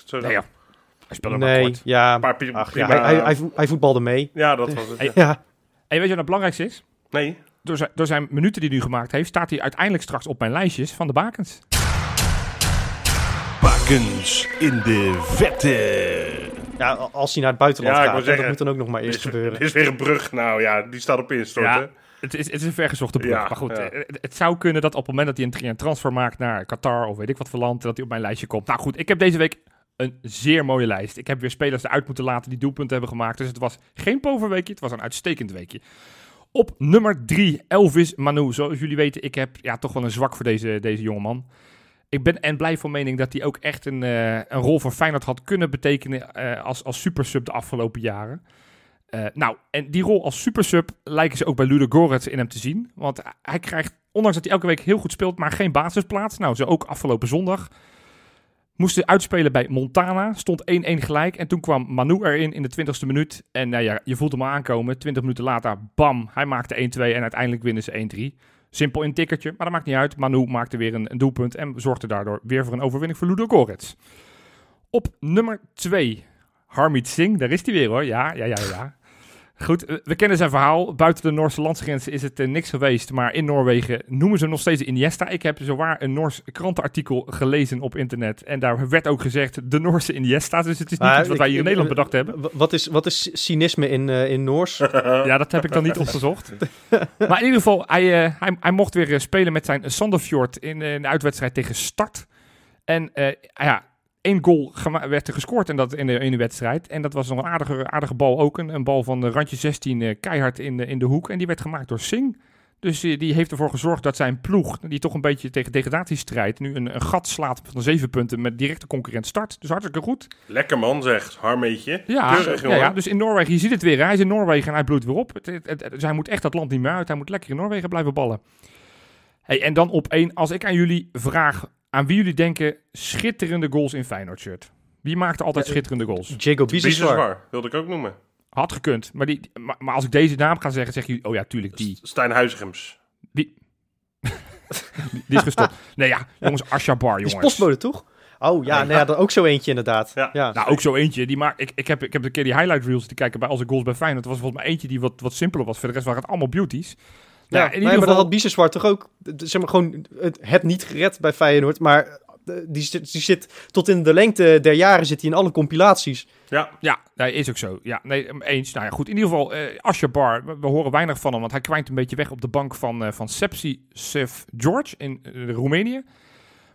[SPEAKER 3] zo
[SPEAKER 2] Nee,
[SPEAKER 3] zeg.
[SPEAKER 2] ja. Hij speelde maar
[SPEAKER 1] Nee,
[SPEAKER 2] kort.
[SPEAKER 1] ja.
[SPEAKER 3] Een paar
[SPEAKER 1] Ach, ja, hij, hij, hij, vo- hij voetbalde mee.
[SPEAKER 3] Ja, dat was het.
[SPEAKER 1] Ja.
[SPEAKER 2] En weet je wat het belangrijkste is?
[SPEAKER 3] Nee.
[SPEAKER 2] Door zijn, door zijn minuten die hij nu gemaakt heeft, staat hij uiteindelijk straks op mijn lijstjes van de bakens.
[SPEAKER 4] Bakens in de vette.
[SPEAKER 1] Ja, als hij naar het buitenland
[SPEAKER 3] Ja, ik
[SPEAKER 1] gaat,
[SPEAKER 3] zeggen,
[SPEAKER 1] dat moet dan ook nog maar
[SPEAKER 3] Er
[SPEAKER 1] eerst
[SPEAKER 3] is,
[SPEAKER 1] gebeuren.
[SPEAKER 3] er is weer een brug. Nou ja, die staat op instorten.
[SPEAKER 2] Ja. Het is, het is een vergezochte brug.
[SPEAKER 3] Ja,
[SPEAKER 2] maar goed,
[SPEAKER 3] ja.
[SPEAKER 2] eh, het zou kunnen dat op het moment dat hij een, een transfer maakt naar Qatar of weet ik wat voor land, dat hij op mijn lijstje komt. Nou goed, ik heb deze week een zeer mooie lijst. Ik heb weer spelers eruit moeten laten die doelpunten hebben gemaakt. Dus het was geen poverweekje, het was een uitstekend weekje. Op nummer 3, Elvis Manu. Zoals jullie weten, ik heb ja, toch wel een zwak voor deze, deze jongeman. Ik ben en blij van mening dat hij ook echt een, eh, een rol voor Feyenoord had kunnen betekenen eh, als, als supersub de afgelopen jaren. Eh, nou, en die rol als supersub lijken ze ook bij Ludo Goretz in hem te zien. Want hij krijgt, ondanks dat hij elke week heel goed speelt, maar geen basisplaats. Nou, zo ook afgelopen zondag. Moest hij uitspelen bij Montana, stond 1-1 gelijk. En toen kwam Manu erin in de 20ste minuut. En nou ja, je voelt hem al aankomen. 20 minuten later, bam, hij maakte 1-2 en uiteindelijk winnen ze 1-3. Simpel in tikkertje, maar dat maakt niet uit. Manu maakte weer een, een doelpunt en zorgde daardoor weer voor een overwinning voor Ludo Goretz. Op nummer 2, Harmeet Singh, daar is hij weer hoor. Ja, ja, ja, ja. Goed, we- we kennen zijn verhaal. Buiten de Noorse landsgrenzen is het eh, niks geweest. Maar in Noorwegen noemen ze hem nog steeds Iniesta. Ik heb zowaar een Noors krantenartikel gelezen op internet. En daar werd ook gezegd de Noorse Iniesta. Dus het is niet iets wat wij hier in Nederland bedacht hebben.
[SPEAKER 1] Wat is, wat is cynisme in, eh, in Noors?
[SPEAKER 2] Ja, dat heb ik dan niet opgezocht. Maar in ieder geval, hij, eh, hij, hij mocht weer eh, spelen met zijn Sandefjord in eh, een uitwedstrijd tegen Start. En eh, ja, één goal werd er gescoord in, dat, in, de, in de wedstrijd. En dat was nog een aardige, aardige bal ook. Een, een bal van de randje 16 eh, keihard in de, in de hoek. En die werd gemaakt door Singh. Dus eh, die heeft ervoor gezorgd dat zijn ploeg, die toch een beetje tegen degradatie strijdt, nu een, een gat slaat van zeven punten met directe concurrent start. Dus hartstikke goed.
[SPEAKER 3] Lekker man, zegt Harmeetje.
[SPEAKER 2] Ja,
[SPEAKER 3] Keurig,
[SPEAKER 2] ja, dus in Noorwegen, je ziet het weer. Hij is in Noorwegen en hij bloedt weer op. Het, het, het- dus hij moet echt dat land niet meer uit. Hij moet lekker in Noorwegen blijven ballen. Hey, en dan op één, als ik aan jullie vraag, aan wie jullie denken schitterende goals in Feyenoord shirt? Wie maakte altijd
[SPEAKER 1] Ja,
[SPEAKER 2] schitterende goals?
[SPEAKER 1] Jago Biseswar.
[SPEAKER 3] Biseswar, wilde ik ook noemen.
[SPEAKER 2] Had gekund. Maar, die, maar, maar als ik deze naam ga zeggen, zeg je, oh ja, tuurlijk, die.
[SPEAKER 3] Stijn Huizigems.
[SPEAKER 2] Die, die is gestopt. Nee ja, jongens, Ashabar,
[SPEAKER 1] Die is
[SPEAKER 2] jongens.
[SPEAKER 1] postbode, toch? Oh ja, nou ja, dat ook zo eentje inderdaad.
[SPEAKER 3] Ja.
[SPEAKER 1] Ja.
[SPEAKER 2] Nou, ook zo eentje. Die maak, ik, ik, heb, ik heb een keer die highlight reels te kijken bij als goals bij Feyenoord. Er was volgens mij eentje die wat, wat simpeler was. Voor de rest waren het allemaal beauties.
[SPEAKER 1] Ja,
[SPEAKER 2] Nou, in
[SPEAKER 1] nee,
[SPEAKER 2] ieder
[SPEAKER 1] maar dat
[SPEAKER 2] geval,
[SPEAKER 1] had Biseswar toch ook, zeg maar gewoon het, het niet gered bij Feyenoord, maar eh, die, zit- die zit tot in de lengte der jaren zit hij in alle compilaties.
[SPEAKER 3] Ja,
[SPEAKER 2] Ja, nee, is ook zo. Ja, nee, eens. Nou ja, goed. In ieder geval, eh we, we horen weinig van hem, want hij kwijnt een beetje weg op de bank van, eh van Sepsi Sev George in eh, Roemenië.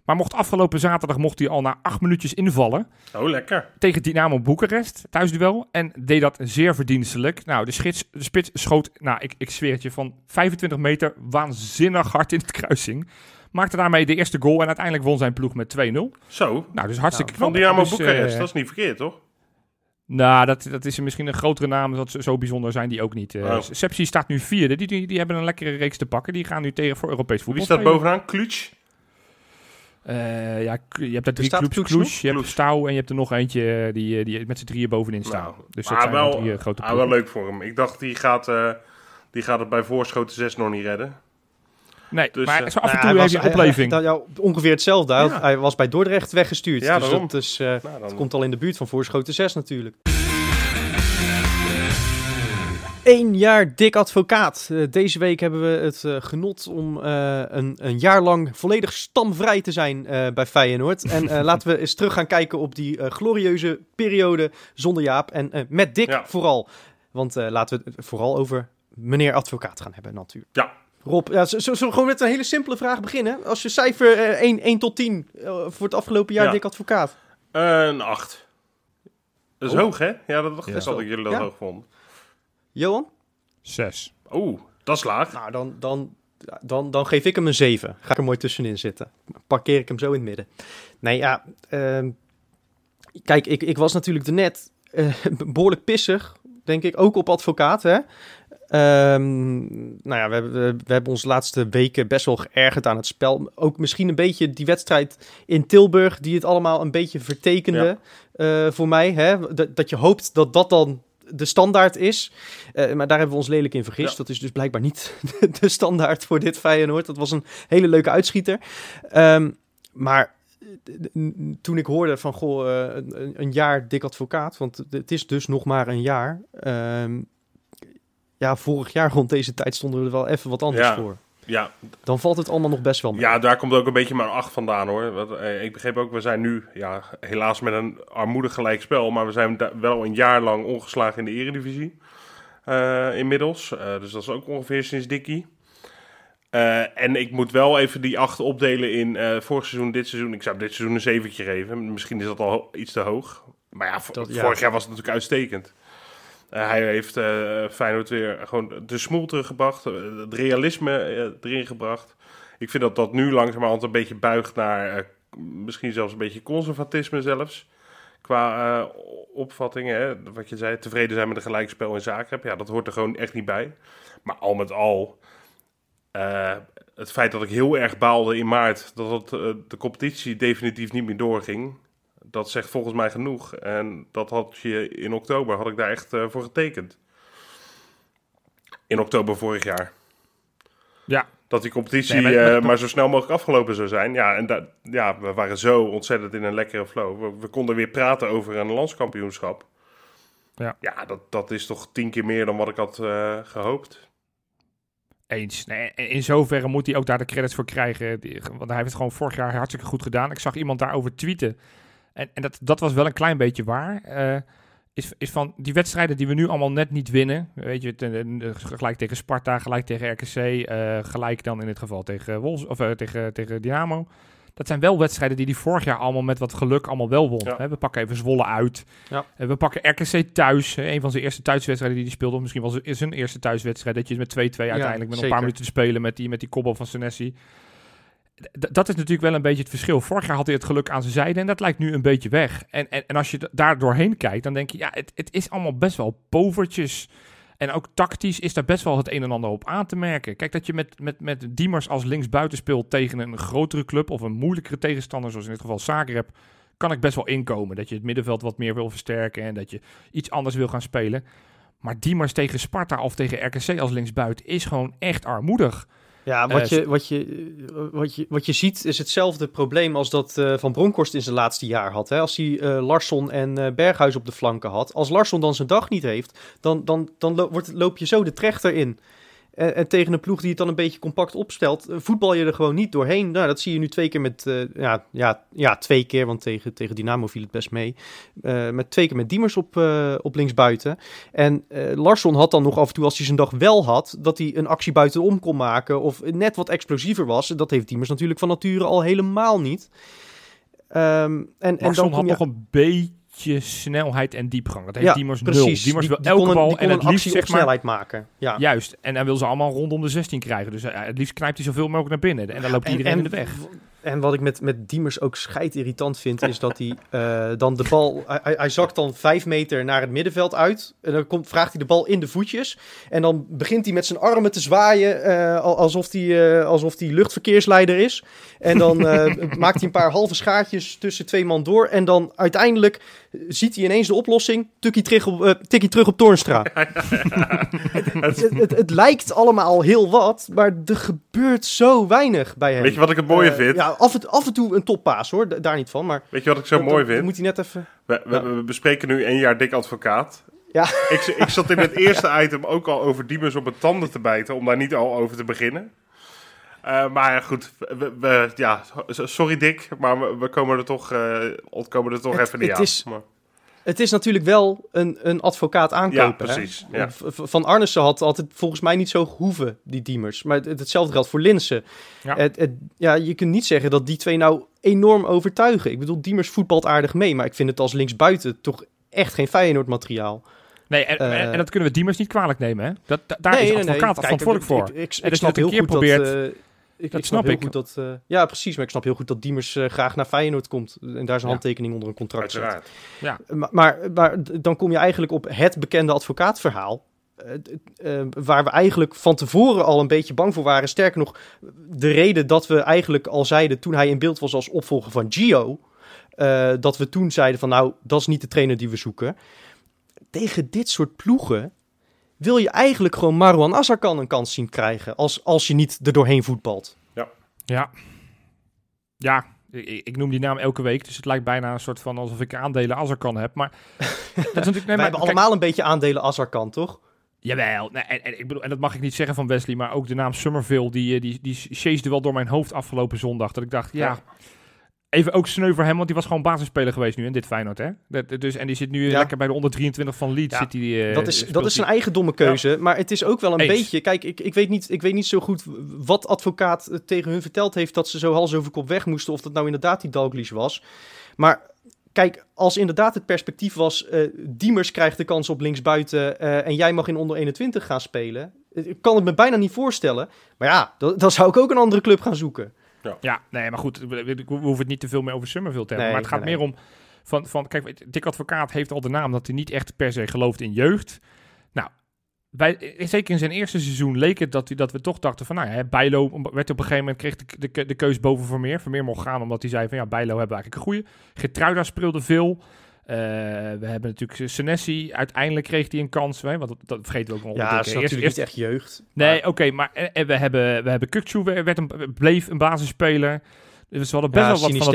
[SPEAKER 2] Maar mocht afgelopen zaterdag mocht hij al na acht minuutjes invallen
[SPEAKER 3] oh lekker.
[SPEAKER 2] tegen Dynamo Boekarest, thuisduel. En deed dat zeer verdienstelijk. Nou, de, schits, de spits schoot, nou, ik, ik zweer het je, van 25 meter waanzinnig hard in het kruising. Maakte daarmee de eerste goal en uiteindelijk won zijn ploeg met 2-0.
[SPEAKER 3] Zo,
[SPEAKER 2] Nou, dus hartstikke
[SPEAKER 3] van
[SPEAKER 2] knap.
[SPEAKER 3] Dynamo
[SPEAKER 2] Dus, eh,
[SPEAKER 3] Boekarest, dat is niet verkeerd, toch?
[SPEAKER 2] nou, dat, dat is misschien een grotere naam. Dat ze zo bijzonder zijn die ook niet.
[SPEAKER 3] Oh.
[SPEAKER 2] Sepsi staat nu vierde. Die, die, die hebben een lekkere reeks te pakken. Die gaan nu tegen voor Europees voetbal.
[SPEAKER 3] Wie staat bovenaan? Klutsch?
[SPEAKER 2] Eh, ja, je hebt daar drie clubs.
[SPEAKER 1] Kloes
[SPEAKER 2] je hebt. Stouw en je hebt er nog eentje eh, die, eh, die met z'n drieën bovenin staan.
[SPEAKER 3] Nou,
[SPEAKER 2] dus dat zijn
[SPEAKER 3] wel,
[SPEAKER 2] drie grote
[SPEAKER 3] ah, wel leuk voor hem. Ik dacht, die gaat, eh, die gaat het bij voorschoten 6 nog niet redden.
[SPEAKER 2] Nee,
[SPEAKER 3] Dus,
[SPEAKER 2] maar zo af en
[SPEAKER 1] Nou,
[SPEAKER 2] toe heeft hij een opleving.
[SPEAKER 1] hij- hij- ja, ongeveer hetzelfde. Hij,
[SPEAKER 3] Ja.
[SPEAKER 1] hij was bij Dordrecht weggestuurd.
[SPEAKER 3] Ja,
[SPEAKER 1] dus
[SPEAKER 3] daarom.
[SPEAKER 1] dat is, eh,
[SPEAKER 3] Nou, dan...
[SPEAKER 1] het komt al in de buurt van Voorschoten 6 natuurlijk. Eén jaar dik advocaat. Eh, deze week hebben we het eh, genot om eh, een, een jaar lang volledig stamvrij te zijn eh, bij Feyenoord. En laten we eens terug gaan kijken op die glorieuze periode zonder Jaap. En met Dick
[SPEAKER 3] Ja.
[SPEAKER 1] vooral. Want eh, laten we het vooral over meneer advocaat gaan hebben natuurlijk.
[SPEAKER 3] Ja.
[SPEAKER 1] Rob, ja, zullen we gewoon met een hele simpele vraag beginnen? Als je cijfer eh, 1, 1 tot 10 eh, voor het afgelopen jaar
[SPEAKER 3] Ja.
[SPEAKER 1] dik advocaat.
[SPEAKER 3] Een 8. Dat is
[SPEAKER 1] Oh.
[SPEAKER 3] hoog, hè? Ja, dat dacht
[SPEAKER 2] Ja.
[SPEAKER 3] ik dat ik jullie dat
[SPEAKER 1] Ja.
[SPEAKER 3] hoog vond.
[SPEAKER 1] Johan?
[SPEAKER 2] Zes.
[SPEAKER 3] Oeh, dat is laag.
[SPEAKER 1] Nou, dan, dan, dan, dan geef ik hem een 7. Ga ik er mooi tussenin zitten. Parkeer ik hem zo in het midden. Nee, ja. ehm, kijk, ik, ik was natuurlijk net behoorlijk pissig. Denk ik ook op advocaat. Hè? Ehm, nou ja, we, hebben- we, we hebben ons de laatste weken best wel geërgerd aan het spel. Ook misschien een beetje die wedstrijd in Tilburg, die het allemaal een beetje vertekende eh, voor mij. Hè? Dat, dat je hoopt dat dat dan de standaard is. Eh, maar daar hebben we ons lelijk in vergist.
[SPEAKER 3] Ja.
[SPEAKER 1] Dat is dus blijkbaar niet de standaard voor dit Feyenoord. Dat was een hele leuke uitschieter. Ehm, maar eh, toen ik hoorde van, goh, eh, een, een jaar dik advocaat, want het is dus nog maar een jaar. Ehm, ja, vorig jaar rond deze tijd stonden we er wel even wat anders
[SPEAKER 3] Ja.
[SPEAKER 1] voor.
[SPEAKER 3] Ja,
[SPEAKER 1] dan valt het allemaal nog best wel mee.
[SPEAKER 3] ja, daar komt ook een beetje mijn acht vandaan hoor. Eh, ik begreep ook, we zijn nu ja, helaas met een armoedig gelijkspel. Maar we zijn wel een jaar lang ongeslagen in de eredivisie. eh, inmiddels. Eh, dus dat is ook ongeveer sinds Dikkie. En ik moet wel even die acht opdelen in vorig seizoen, dit seizoen. Ik zou dit seizoen een zeventje geven. Misschien is dat al iets te hoog. Maar ja. vorig jaar was het natuurlijk uitstekend. Eh, hij heeft eh Feyenoord weer gewoon de smoel teruggebracht. eh, het realisme erin gebracht. Ik vind dat dat nu langzamerhand een beetje buigt naar... misschien zelfs een beetje conservatisme zelfs. Qua opvattingen, wat je zei, tevreden zijn met een gelijkspel in Zagreb. Ja, dat hoort er gewoon echt niet bij. Maar al met al... het feit dat ik heel erg baalde in maart dat de competitie definitief niet meer doorging, dat zegt volgens mij genoeg. En dat had je in oktober, had ik daar echt eh, voor getekend. In oktober vorig jaar.
[SPEAKER 2] Ja,
[SPEAKER 3] Dat die competitie
[SPEAKER 2] Nee, maar-
[SPEAKER 3] zo snel mogelijk afgelopen zou zijn. Ja, en da- ja, we waren zo ontzettend in een lekkere flow. We, we konden weer praten over een landskampioenschap.
[SPEAKER 2] Ja.
[SPEAKER 3] ja dat, dat is toch tien keer meer dan wat ik had eh, gehoopt.
[SPEAKER 2] Eens. Nee, in zoverre moet hij ook daar de credits voor krijgen. Want hij heeft het gewoon vorig jaar hartstikke goed gedaan. Ik zag iemand daarover tweeten. En, en dat, dat was wel een klein beetje waar. Eh, is, is van die wedstrijden die we nu allemaal net niet winnen. Weet je, ten- ten- gelijk tegen Sparta, gelijk tegen RKC. eh, gelijk dan in dit geval tegen, Wolfs, of, eh, tegen, tegen Dynamo. Dat zijn wel wedstrijden die hij vorig jaar allemaal met wat geluk allemaal wel won.
[SPEAKER 3] Ja.
[SPEAKER 2] We pakken even Zwolle uit.
[SPEAKER 1] Ja.
[SPEAKER 2] Eh, we pakken RKC thuis. een van zijn eerste thuiswedstrijden die hij speelde. Of misschien was het zijn eerste thuiswedstrijd. Dat je met 2-2 uiteindelijk met een paar minuten te spelen met die, met die kobbel van Senesi. Dat is natuurlijk wel een beetje het verschil. Vorig jaar had hij het geluk aan zijn zijde en dat lijkt nu een beetje weg. En, en, en als je daar doorheen kijkt, dan denk je, ja, het, het is allemaal best wel povertjes. En ook tactisch is daar best wel het een en ander op aan te merken. Kijk, dat je met, met, met Diemers als linksbuiten speelt tegen een grotere club of een moeilijkere tegenstander, zoals in dit geval Zagreb, kan ik best wel inkomen. Dat je het middenveld wat meer wil versterken en dat je iets anders wil gaan spelen. Maar Diemers tegen Sparta of tegen RKC als linksbuiten is gewoon echt armoedig.
[SPEAKER 1] Ja, wat,
[SPEAKER 2] Eh,
[SPEAKER 1] je, wat, je, wat, je, wat je ziet is hetzelfde probleem als dat eh, Van Bronckhorst in zijn laatste jaar had. Hè? Als hij eh, Larsson en eh, Berghuis op de flanken had. Als Larsson dan zijn dag niet heeft, dan, dan, dan lo- wordt, loop je zo de trechter in. En, en tegen een ploeg die het dan een beetje compact opstelt, eh, voetbal je er gewoon niet doorheen. Nou, dat zie je nu twee keer met, eh, ja, ja, ja, twee keer, want tegen, tegen Dynamo viel het best mee. Eh, met twee keer met Diemers op, eh, op linksbuiten. En Larsson had dan nog af en toe, als hij zijn dag wel had, dat hij een actie buitenom kon maken of net wat explosiever was. Dat heeft Diemers natuurlijk van nature al helemaal niet. Ehm, en, en
[SPEAKER 2] Larsson
[SPEAKER 1] dan
[SPEAKER 2] had
[SPEAKER 1] je...
[SPEAKER 2] nog een beetje snelheid en diepgang. Dat heeft
[SPEAKER 1] Ja,
[SPEAKER 2] Diemers nul.
[SPEAKER 1] precies.
[SPEAKER 2] Diemers
[SPEAKER 1] Die-
[SPEAKER 2] wil elke
[SPEAKER 1] een-
[SPEAKER 2] bal en het liefst zeg maar...
[SPEAKER 1] snelheid maken. Ja.
[SPEAKER 2] Juist. En hij wil ze allemaal rondom de 16 krijgen. Dus eh, het liefst knijpt hij zoveel mogelijk naar binnen. En dan loopt iedereen in de weg.
[SPEAKER 1] En wat ik met, met Diemers ook scheidirritant vind, is dat hij eh, dan de bal... Hij, hij- zakt dan vijf meter naar het middenveld uit. En dan komt, vraagt hij de bal in de voetjes. En dan begint hij met zijn armen te zwaaien, eh, al- alsof hij, eh, alsof hij luchtverkeersleider is. En dan maakt hij een paar halve schaartjes tussen twee man door. En dan uiteindelijk ziet hij ineens de oplossing. Tikkie terug op, tikkie terug op Toornstra. het, het, het lijkt allemaal heel wat, maar er gebeurt zo weinig bij hem.
[SPEAKER 3] Weet je wat ik het mooie vind?
[SPEAKER 1] Ja, af en, af en toe een toppaas hoor, daar niet van. Maar
[SPEAKER 3] Weet je wat ik zo mooi vind?
[SPEAKER 1] moet hij net even...
[SPEAKER 3] We, we,
[SPEAKER 1] Ja.
[SPEAKER 3] we bespreken nu een jaar dik advocaat.
[SPEAKER 1] Ja.
[SPEAKER 3] Ik, ik zat in het eerste item ook al over Diemers op het tanden te bijten, om daar niet al over te beginnen. Eh, maar goed, we, we- ja, sorry Dick, maar we, we komen er toch, eh, ontkomen er toch
[SPEAKER 1] Het-
[SPEAKER 3] even niet
[SPEAKER 1] het
[SPEAKER 3] aan.
[SPEAKER 1] is-
[SPEAKER 3] Maar-
[SPEAKER 1] Het is natuurlijk wel een, een advocaat aankopen.
[SPEAKER 3] ja,
[SPEAKER 1] hè?
[SPEAKER 3] precies. Ja.
[SPEAKER 1] Van Arnissen had altijd volgens mij niet zo gehoeven, die Diemers. Maar het, hetzelfde geldt voor Linsen.
[SPEAKER 2] Ja.
[SPEAKER 1] Het, het- ja, je kunt niet zeggen dat die twee nou enorm overtuigen. Ik bedoel, Diemers voetbalt aardig mee, maar ik vind het als linksbuiten toch echt geen Feyenoord materiaal.
[SPEAKER 2] Nee, en,
[SPEAKER 1] Eh,
[SPEAKER 2] en, dat kunnen we Diemers niet kwalijk nemen. Hè? Dat, da- daar
[SPEAKER 1] Nee,
[SPEAKER 2] is
[SPEAKER 1] nee,
[SPEAKER 2] de
[SPEAKER 1] nee.
[SPEAKER 2] advocaat verantwoordelijk voor.
[SPEAKER 1] Ik, ik, ik,
[SPEAKER 2] En
[SPEAKER 1] snap heel
[SPEAKER 2] keer
[SPEAKER 1] goed
[SPEAKER 2] probeert-
[SPEAKER 1] dat... eh, ik,
[SPEAKER 2] dat
[SPEAKER 1] ik snap
[SPEAKER 2] snap ik.
[SPEAKER 1] goed dat... eh, ja, precies. Maar ik snap heel goed dat Diemers eh, graag naar Feyenoord komt. En daar zijn
[SPEAKER 2] Ja.
[SPEAKER 1] handtekening onder een contract zet.
[SPEAKER 3] Uiteraard.
[SPEAKER 1] Maar, maar, maar dan kom je eigenlijk op het bekende advocaatverhaal. eh, waar we eigenlijk van tevoren al een beetje bang voor waren. Sterker nog, de reden dat we eigenlijk al zeiden toen hij in beeld was als opvolger van Gio. eh, dat we toen zeiden van nou, dat is niet de trainer die we zoeken. Tegen dit soort ploegen wil je eigenlijk gewoon Marwan Azarkan een kans zien krijgen. Als, als je niet er doorheen voetbalt.
[SPEAKER 2] Ja. Ja, ik, ik noem die naam elke week. Dus het lijkt bijna een soort van alsof ik aandelen Azarkan heb. Maar dat is natuurlijk... Nee,
[SPEAKER 1] Wij
[SPEAKER 2] maar,
[SPEAKER 1] hebben
[SPEAKER 2] kijk,
[SPEAKER 1] allemaal een beetje aandelen Azarkan, toch?
[SPEAKER 2] Jawel, nee, en, en, ik bedoel, en dat mag ik niet zeggen van Wesley, maar ook de naam Summerville, die, eh, die, die chasede wel door mijn hoofd afgelopen zondag. Dat ik dacht, ja,
[SPEAKER 3] Ja.
[SPEAKER 2] Even ook sneu voor hem, want die was gewoon basisspeler geweest nu in dit Feyenoord, hè? Dat, dus, en die zit nu
[SPEAKER 1] Ja.
[SPEAKER 2] lekker bij de onder 23 van Leeds.
[SPEAKER 1] Ja,
[SPEAKER 2] zit die, eh,
[SPEAKER 1] dat is, dat is een eigen domme keuze. Maar het is ook wel een
[SPEAKER 2] Eens.
[SPEAKER 1] beetje. Kijk, ik, ik, weet niet, ik weet niet zo goed wat advocaat eh, tegen hun verteld heeft dat ze zo hals over kop weg moesten. Of dat nou inderdaad die Dalglish was. Maar kijk, als inderdaad het perspectief was. eh Diemers krijgt de kans op linksbuiten. en jij mag in onder 21 gaan spelen. Ik kan het me bijna niet voorstellen. Maar ja, dan, dan zou ik ook een andere club gaan zoeken.
[SPEAKER 2] Ja, nee, maar goed, we, hoeven het niet te veel meer over Summerville te hebben.
[SPEAKER 1] Nee,
[SPEAKER 2] maar het gaat
[SPEAKER 1] nee,
[SPEAKER 2] meer om, van, van, kijk, Dick Advocaat heeft al de naam dat hij niet echt per se gelooft in jeugd. Nou, bij, zeker in zijn eerste seizoen leek het dat, hij, dat we toch dachten van, nou ja, Bijlo werd op een gegeven moment, kreeg de, de, de keus boven Vermeer. Vermeer mocht gaan omdat hij zei van, ja, Bijlo hebben we eigenlijk een goeie. Getruida speelde veel. Eh, we hebben natuurlijk Senesi. Uiteindelijk kreeg hij een kans, hè, want dat, dat vergeten we ook nog.
[SPEAKER 1] Ja, dat is
[SPEAKER 2] Eerst-
[SPEAKER 1] natuurlijk
[SPEAKER 2] eerst-
[SPEAKER 1] niet echt jeugd.
[SPEAKER 2] Nee, oké, maar en, en we hebben, we hebben werd een, bleef een basisspeler. Dus we hadden best
[SPEAKER 1] Ja,
[SPEAKER 2] wel wat van dat...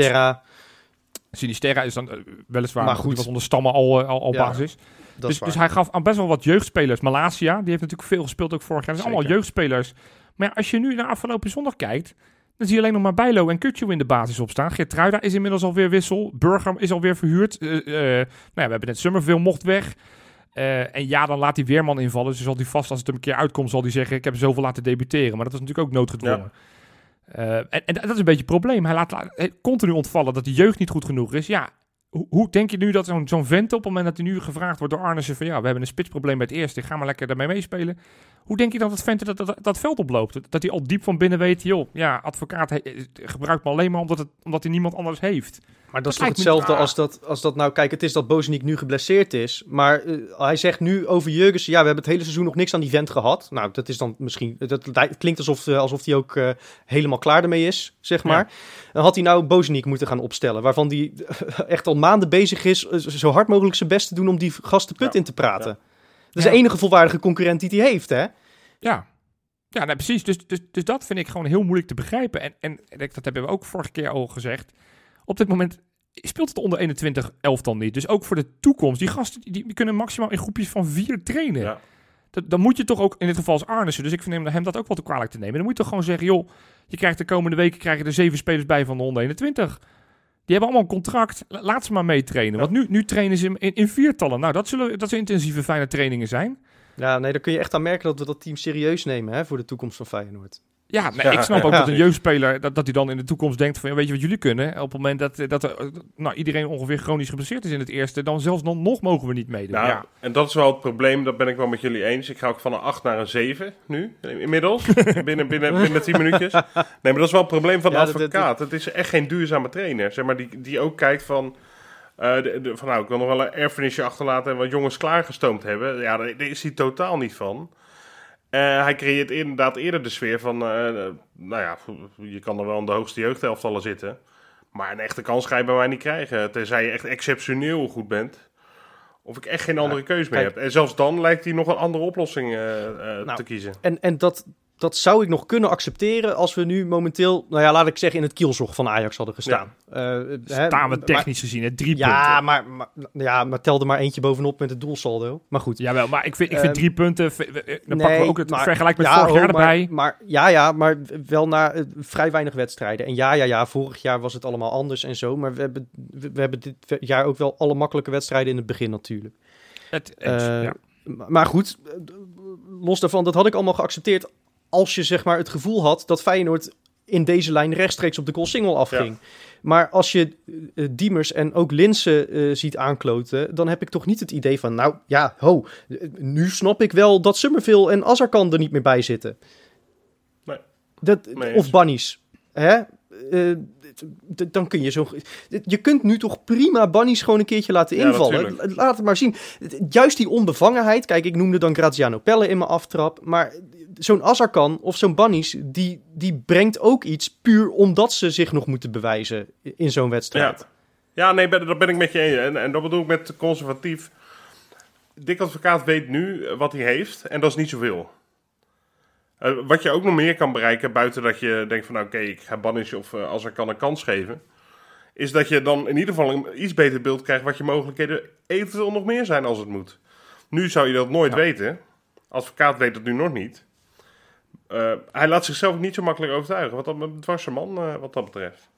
[SPEAKER 1] Sinisterra,
[SPEAKER 2] is dan eh, weliswaar,
[SPEAKER 1] Maar
[SPEAKER 2] maar
[SPEAKER 1] goed.
[SPEAKER 2] die was onder stammen al, eh, al, al
[SPEAKER 1] Ja,
[SPEAKER 2] basis.
[SPEAKER 1] dat
[SPEAKER 2] Dus, dus hij gaf aan best wel wat jeugdspelers. Malasia, die heeft natuurlijk veel gespeeld ook vorig jaar. Dat zijn allemaal jeugdspelers. Maar ja, als je nu naar afgelopen zondag kijkt, dan zie je alleen nog maar Bijlo en Kutju in de basis opstaan. Geertruida is inmiddels alweer wissel. Burger is alweer verhuurd. Eh, eh, nou ja, we hebben net Summerville mocht weg. Eh, en ja, dan laat hij Weerman invallen. Dus zal hij vast, als het er een keer uitkomt, zal hij zeggen... ik heb zoveel laten debuteren. Maar dat was natuurlijk ook noodgedwongen. Eh, en, en dat is een beetje het probleem. Hij laat la- continu ontvallen dat de jeugd niet goed genoeg is. Ja, hoe, hoe denk je nu dat zo'n zo'n vent op het moment dat hij nu gevraagd wordt door Arnissen... van ja, we hebben een spitsprobleem bij het eerste, ga maar lekker daarmee meespelen. Hoe denk je dat dat vent dat, dat, dat veld oploopt? Dat hij al diep van binnen weet, joh, ja, advocaat he- eh, gebruikt me alleen maar omdat, het, omdat hij niemand anders heeft.
[SPEAKER 1] Maar dat is toch hetzelfde als dat, als dat nou... Kijk, het is dat Bozeniek nu geblesseerd is. Maar eh, hij zegt nu over Jurgensen... Ja, we hebben het hele seizoen nog niks aan die vent gehad. Nou, dat is dan misschien... Dat, klinkt alsof, eh, alsof hij ook helemaal klaar ermee is, zeg maar. Dan had hij nou Bozeniek moeten gaan opstellen. Waarvan hij echt al maanden bezig is... zo hard mogelijk zijn best te doen om die gast de put
[SPEAKER 3] Ja,
[SPEAKER 1] in te praten.
[SPEAKER 3] ja.
[SPEAKER 1] Dat is
[SPEAKER 2] Ja.
[SPEAKER 1] de enige volwaardige concurrent die hij heeft, hè?
[SPEAKER 2] Ja, ja nee, precies. Dus, dus, dus dat vind ik gewoon heel moeilijk te begrijpen. En, en dat dat hebben we ook vorige keer al gezegd. Op dit moment speelt het onder 21 elftal niet. Dus ook voor de toekomst. Die gasten die, die kunnen maximaal in groepjes van vier trainen.
[SPEAKER 3] Ja.
[SPEAKER 2] Dat, dan moet je toch ook, in dit geval als Arnissen, dus ik vind hem, hem dat ook wel te kwalijk te nemen. Dan moet je toch gewoon zeggen, joh, je krijgt de komende weken krijgen er zeven spelers bij van de onder 21. Die hebben allemaal een contract. La- Laat ze maar meetrainen. Want nu, nu trainen ze in, in viertallen. Nou, dat zullen, dat zullen intensieve, fijne trainingen zijn.
[SPEAKER 1] Ja, nee, daar kun je echt aan merken dat we dat team serieus nemen, hè? Voor de toekomst van Feyenoord.
[SPEAKER 2] Ja, nee,
[SPEAKER 3] Ja,
[SPEAKER 2] ik snap ook
[SPEAKER 1] ja.
[SPEAKER 2] dat een jeugdspeler, dat, dat hij dan in de toekomst denkt van, ja, weet je wat jullie kunnen? Op het moment dat, dat er, nou, iedereen ongeveer chronisch geblesseerd is in het eerste, dan zelfs dan nog mogen we niet meedoen.
[SPEAKER 3] Nou,
[SPEAKER 2] ja.
[SPEAKER 3] en dat is wel het probleem, dat ben ik wel met jullie eens. Ik ga ook van een 8 naar een 7 nu, inmiddels. binnen, binnen, binnen 10 minuutjes. Nee, maar dat is wel het probleem van de
[SPEAKER 1] Ja,
[SPEAKER 3] advocaat. Het is echt geen duurzame trainer, zeg maar, die, die ook kijkt van... eh, de, de- van nou, ik wil nog wel een erfenisje achterlaten en wat jongens klaargestoomd hebben. Ja, daar, daar is hij totaal niet van. Eh, hij creëert inderdaad eerder de sfeer van, eh, nou ja, je kan er wel in de hoogste jeugdelftallen zitten. Maar een echte kans ga je bij mij niet krijgen. Tenzij je echt exceptioneel goed bent. Of ik echt geen andere keus meer
[SPEAKER 1] kijk.
[SPEAKER 3] heb. En zelfs dan lijkt hij nog een andere oplossing eh,
[SPEAKER 1] Nou,
[SPEAKER 3] te kiezen.
[SPEAKER 1] En, en dat, dat zou ik nog kunnen accepteren als we nu momenteel, nou ja, laat ik zeggen, in het kielzog van Ajax hadden gestaan. Eh, hè,
[SPEAKER 2] Staan we
[SPEAKER 1] maar-
[SPEAKER 2] technisch gezien, hè, drie
[SPEAKER 1] ja,
[SPEAKER 2] punten.
[SPEAKER 1] maar, maar, ja, maar tel er maar eentje bovenop met het doelsaldo. Maar goed.
[SPEAKER 2] Jawel, maar ik vind, ik vind
[SPEAKER 1] Ehm,
[SPEAKER 2] drie punten, v- dan
[SPEAKER 1] nee,
[SPEAKER 2] pakken we ook het
[SPEAKER 1] maar-
[SPEAKER 2] vergelijk met
[SPEAKER 1] ja,
[SPEAKER 2] vorig jaar
[SPEAKER 1] oh,
[SPEAKER 2] erbij.
[SPEAKER 1] Maar, ja, ja, maar wel na eh, vrij weinig wedstrijden. En ja, ja, ja, vorig jaar was het allemaal anders en zo. Maar we hebben, we, we hebben dit jaar ook wel alle makkelijke wedstrijden in het begin natuurlijk.
[SPEAKER 2] Het,
[SPEAKER 1] Eh,
[SPEAKER 2] ja.
[SPEAKER 1] Maar goed, eh, los daarvan, dat had ik allemaal geaccepteerd als je zeg maar het gevoel had dat Feyenoord in deze lijn rechtstreeks op de goal single afging. Maar als je eh, Diemers en ook Linsen eh, ziet aankloten, dan heb ik toch niet het idee van, nou ja, ho, eh, nu snap ik wel dat Summerville en Azarkan er niet meer bij zitten.
[SPEAKER 3] Nee.
[SPEAKER 1] Dat, of. Bunnies. Hè? Eh, dan kun je zo. Je kunt nu toch prima Bunnies gewoon een keertje laten invallen. Laat het maar zien. Juist die onbevangenheid. Kijk, ik noemde dan Graziano Pelle in mijn aftrap. Maar zo'n Azarkan of zo'n Bunnies, die, die brengt ook iets puur omdat ze zich nog moeten bewijzen in zo'n wedstrijd.
[SPEAKER 3] Ja. Ja, nee, ben- dat ben ik met je eens. En, en dat bedoel ik met conservatief. Dick Advocaat weet nu wat hij heeft en dat is niet zoveel. Eh, wat je ook nog meer kan bereiken, buiten dat je denkt van... nou, oké, ik ga Banish of eh, als er kan een kans geven... is dat je dan in ieder geval een iets beter beeld krijgt... wat je mogelijkheden eventueel nog meer zijn als het moet. Nu zou je dat nooit
[SPEAKER 1] Ja.
[SPEAKER 3] weten. Advocaat weet het nu nog niet. Eh, hij laat zichzelf niet zo makkelijk overtuigen. Wat dat een man, eh, wat dat betreft.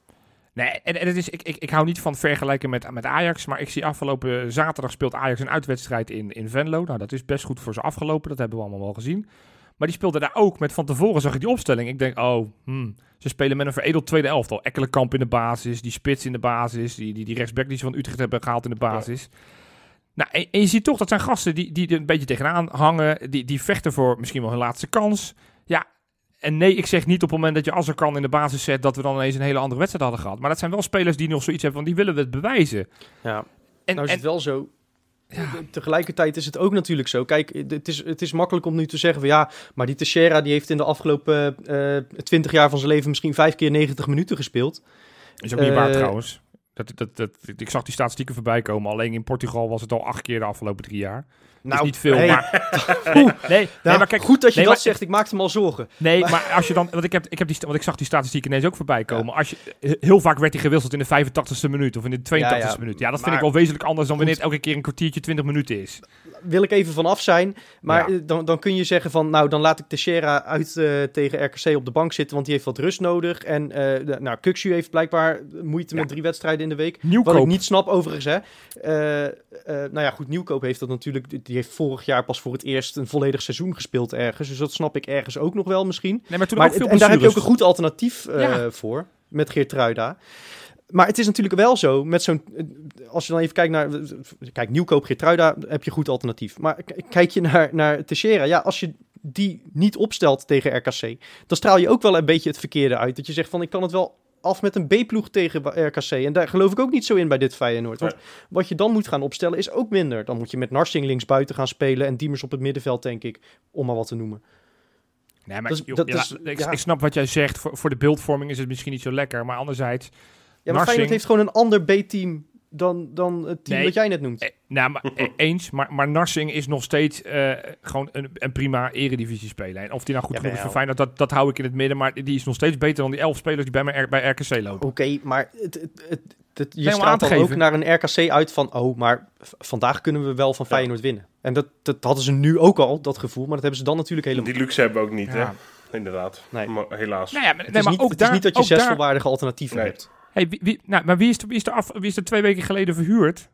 [SPEAKER 2] Nee, en, en het is, ik, ik, ik hou niet van vergelijken met, met Ajax. Maar ik zie afgelopen zaterdag speelt Ajax een uitwedstrijd in, in Venlo. Nou, dat is best goed voor ze afgelopen. Dat hebben we allemaal wel gezien. Maar die speelde daar ook met van tevoren zag ik die opstelling. Ik denk, oh, hmm, ze spelen met een veredeld tweede elftal. Ekkelenkamp in de basis, die spits in de basis, die, die, die rechtsback die ze van Utrecht hebben gehaald in de basis. Nou, en, en je ziet toch dat zijn gasten die, die er een beetje tegenaan hangen. Die, die vechten voor misschien wel hun laatste kans. Ja, en nee, ik zeg niet op het moment dat je als er kan in de basis zet... dat we dan ineens een hele andere wedstrijd hadden gehad. Maar dat zijn wel spelers die nog zoiets hebben van... die willen we het bewijzen.
[SPEAKER 1] Ja.
[SPEAKER 2] En,
[SPEAKER 1] Nou is
[SPEAKER 2] en-
[SPEAKER 1] het wel zo. Tegelijkertijd is het ook natuurlijk zo. Kijk, het is, het is makkelijk om nu te zeggen van ja, maar die Teixeira die heeft in de afgelopen eh 20 jaar van zijn leven misschien vijf keer 90 minuten gespeeld.
[SPEAKER 2] is ook niet waar
[SPEAKER 1] eh,
[SPEAKER 2] trouwens. Dat, dat, dat, ik zag die statistieken voorbij komen. Alleen in Portugal was het al acht keer de afgelopen drie jaar. Nou, is niet veel,
[SPEAKER 1] hey,
[SPEAKER 2] maar... Nee, nee,
[SPEAKER 1] nou,
[SPEAKER 2] maar kijk,
[SPEAKER 1] goed dat je
[SPEAKER 2] nee,
[SPEAKER 1] dat
[SPEAKER 2] maar-
[SPEAKER 1] zegt. Ik maakte me al zorgen.
[SPEAKER 2] Nee, maar als je dan, want ik heb, ik heb die, want ik zag die statistieken ineens ook voorbij komen. Als je, heel vaak werd hij gewisseld in de 85ste minuut of in de 82ste
[SPEAKER 1] Ja, ja.
[SPEAKER 2] minuut. Ja, dat vind ik wel wezenlijk anders dan wanneer het elke keer een kwartiertje 20 minuten is.
[SPEAKER 1] Wil ik even vanaf zijn. Maar dan, dan kun je zeggen van nou, dan laat ik Teixeira uit eh, tegen RKC op de bank zitten, want die heeft wat rust nodig. En de- nou, Kuxu heeft blijkbaar moeite met drie wedstrijden in de week.
[SPEAKER 2] Nieuwkoop.
[SPEAKER 1] Wat ik niet snap overigens, hè. Eh, nou ja, goed, Nieuwkoop heeft dat natuurlijk... Die die heeft vorig jaar pas voor het eerst een volledig seizoen gespeeld ergens. Dus dat snap ik ergens ook nog wel misschien.
[SPEAKER 2] Nee, maar toen
[SPEAKER 1] Maar,
[SPEAKER 2] ook veel
[SPEAKER 1] en daar heb je ook een goed alternatief eh,
[SPEAKER 2] Ja.
[SPEAKER 1] voor, met Geertruida. Maar het is natuurlijk wel zo, met zo'n... Als je dan even kijkt naar... Kijk, Nieuwkoop, Geertruida, heb je een goed alternatief. Maar kijk je naar, naar Teixeira, ja, als je die niet opstelt tegen RKC... dan straal je ook wel een beetje het verkeerde uit. Dat je zegt van, ik kan het wel af met een B-ploeg tegen RKC. En daar geloof ik ook niet zo in bij dit Feyenoord. Want wat je dan moet gaan opstellen is ook minder. Dan moet je met Narsing links buiten gaan spelen... en Diemers op het middenveld, denk ik, om maar wat te noemen.
[SPEAKER 2] Nee, maar
[SPEAKER 1] Dat is-
[SPEAKER 2] joh,
[SPEAKER 1] dat
[SPEAKER 2] ja,
[SPEAKER 1] is-
[SPEAKER 2] ik,
[SPEAKER 1] ja.
[SPEAKER 2] ik snap wat jij zegt. Voor, voor de beeldvorming is het misschien niet zo lekker. Maar anderzijds...
[SPEAKER 1] Ja, maar
[SPEAKER 2] Narsing-
[SPEAKER 1] Feyenoord heeft gewoon een ander B-team dan, dan het team
[SPEAKER 2] Nee.
[SPEAKER 1] dat jij net noemt.
[SPEAKER 2] Eh, nou, maar, eh, eens. Maar, maar Narsing is nog steeds eh, gewoon een, een prima eredivisie speler. En of die nou goed genoeg is voor. Feyenoord, dat, dat hou ik in het midden. Maar die is nog steeds beter dan die elf spelers die bij, mij, bij RKC lopen.
[SPEAKER 1] Oké, maar het, het, het, het- je
[SPEAKER 2] aan
[SPEAKER 1] straalt dan ook naar een RKC uit van... oh, maar v- vandaag kunnen we wel van Feyenoord winnen. En dat, dat hadden ze nu ook al, dat gevoel. Maar dat hebben ze dan natuurlijk helemaal...
[SPEAKER 3] Die luxe hebben we ook niet,
[SPEAKER 2] Ja.
[SPEAKER 3] hè? Inderdaad.
[SPEAKER 1] Nee.
[SPEAKER 3] Maar helaas.
[SPEAKER 2] Nou ja, maar,
[SPEAKER 1] Het,
[SPEAKER 2] nee,
[SPEAKER 1] is,
[SPEAKER 2] maar
[SPEAKER 1] niet,
[SPEAKER 2] ook
[SPEAKER 1] het
[SPEAKER 2] daar,
[SPEAKER 1] is niet dat je zes
[SPEAKER 2] daar-
[SPEAKER 1] volwaardige alternatieven
[SPEAKER 3] Nee.
[SPEAKER 1] hebt.
[SPEAKER 2] Hey, wie, wie, nou, maar wie is, er- wie, is er af, wie is er twee weken geleden verhuurd?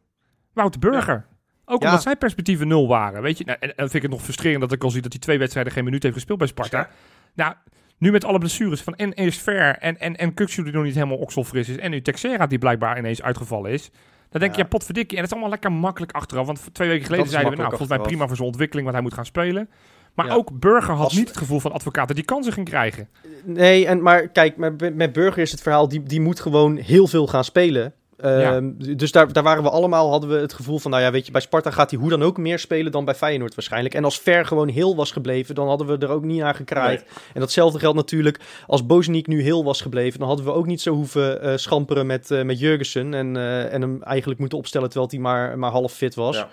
[SPEAKER 2] Wouter Burger. Ook
[SPEAKER 1] Ja.
[SPEAKER 2] omdat zijn perspectieven nul waren. Weet je? Nou, en, vind ik het nog frustrerend dat ik al zie dat hij twee wedstrijden geen minuut heeft gespeeld bij Sparta.
[SPEAKER 3] Ja.
[SPEAKER 2] Nou, nu met alle blessures van en eerst Ver en, en, en Kuksu die nog niet helemaal okselfris is. En nu Texera die blijkbaar ineens uitgevallen is. Dan denk je,
[SPEAKER 1] Ja.
[SPEAKER 2] potverdikkie. En het is allemaal lekker makkelijk achteraf. Want twee weken geleden
[SPEAKER 1] Dat
[SPEAKER 2] zeiden we, nou, volgens mij
[SPEAKER 1] achteraf.
[SPEAKER 2] prima voor zijn ontwikkeling, want hij moet gaan spelen. Maar
[SPEAKER 1] Ja.
[SPEAKER 2] ook Burger had
[SPEAKER 1] Als-
[SPEAKER 2] niet het gevoel van advocaat dat hij kansen ging krijgen.
[SPEAKER 1] Nee, en, maar kijk, met, met Burger is het verhaal... Die, die moet gewoon heel veel gaan spelen... Ehm, Dus daar, daar waren we allemaal, hadden we het gevoel van, nou ja, weet je, bij Sparta gaat hij hoe dan ook meer spelen dan bij Feyenoord waarschijnlijk. En als Ver gewoon heel was gebleven, dan hadden we er ook niet aan gekraaid. En datzelfde geldt natuurlijk, als Bozeniek nu heel was gebleven, dan hadden we ook niet zo hoeven eh, schamperen met, eh met Jurgensen. En, eh, en hem eigenlijk moeten opstellen terwijl hij maar, maar half fit was.
[SPEAKER 3] Ja.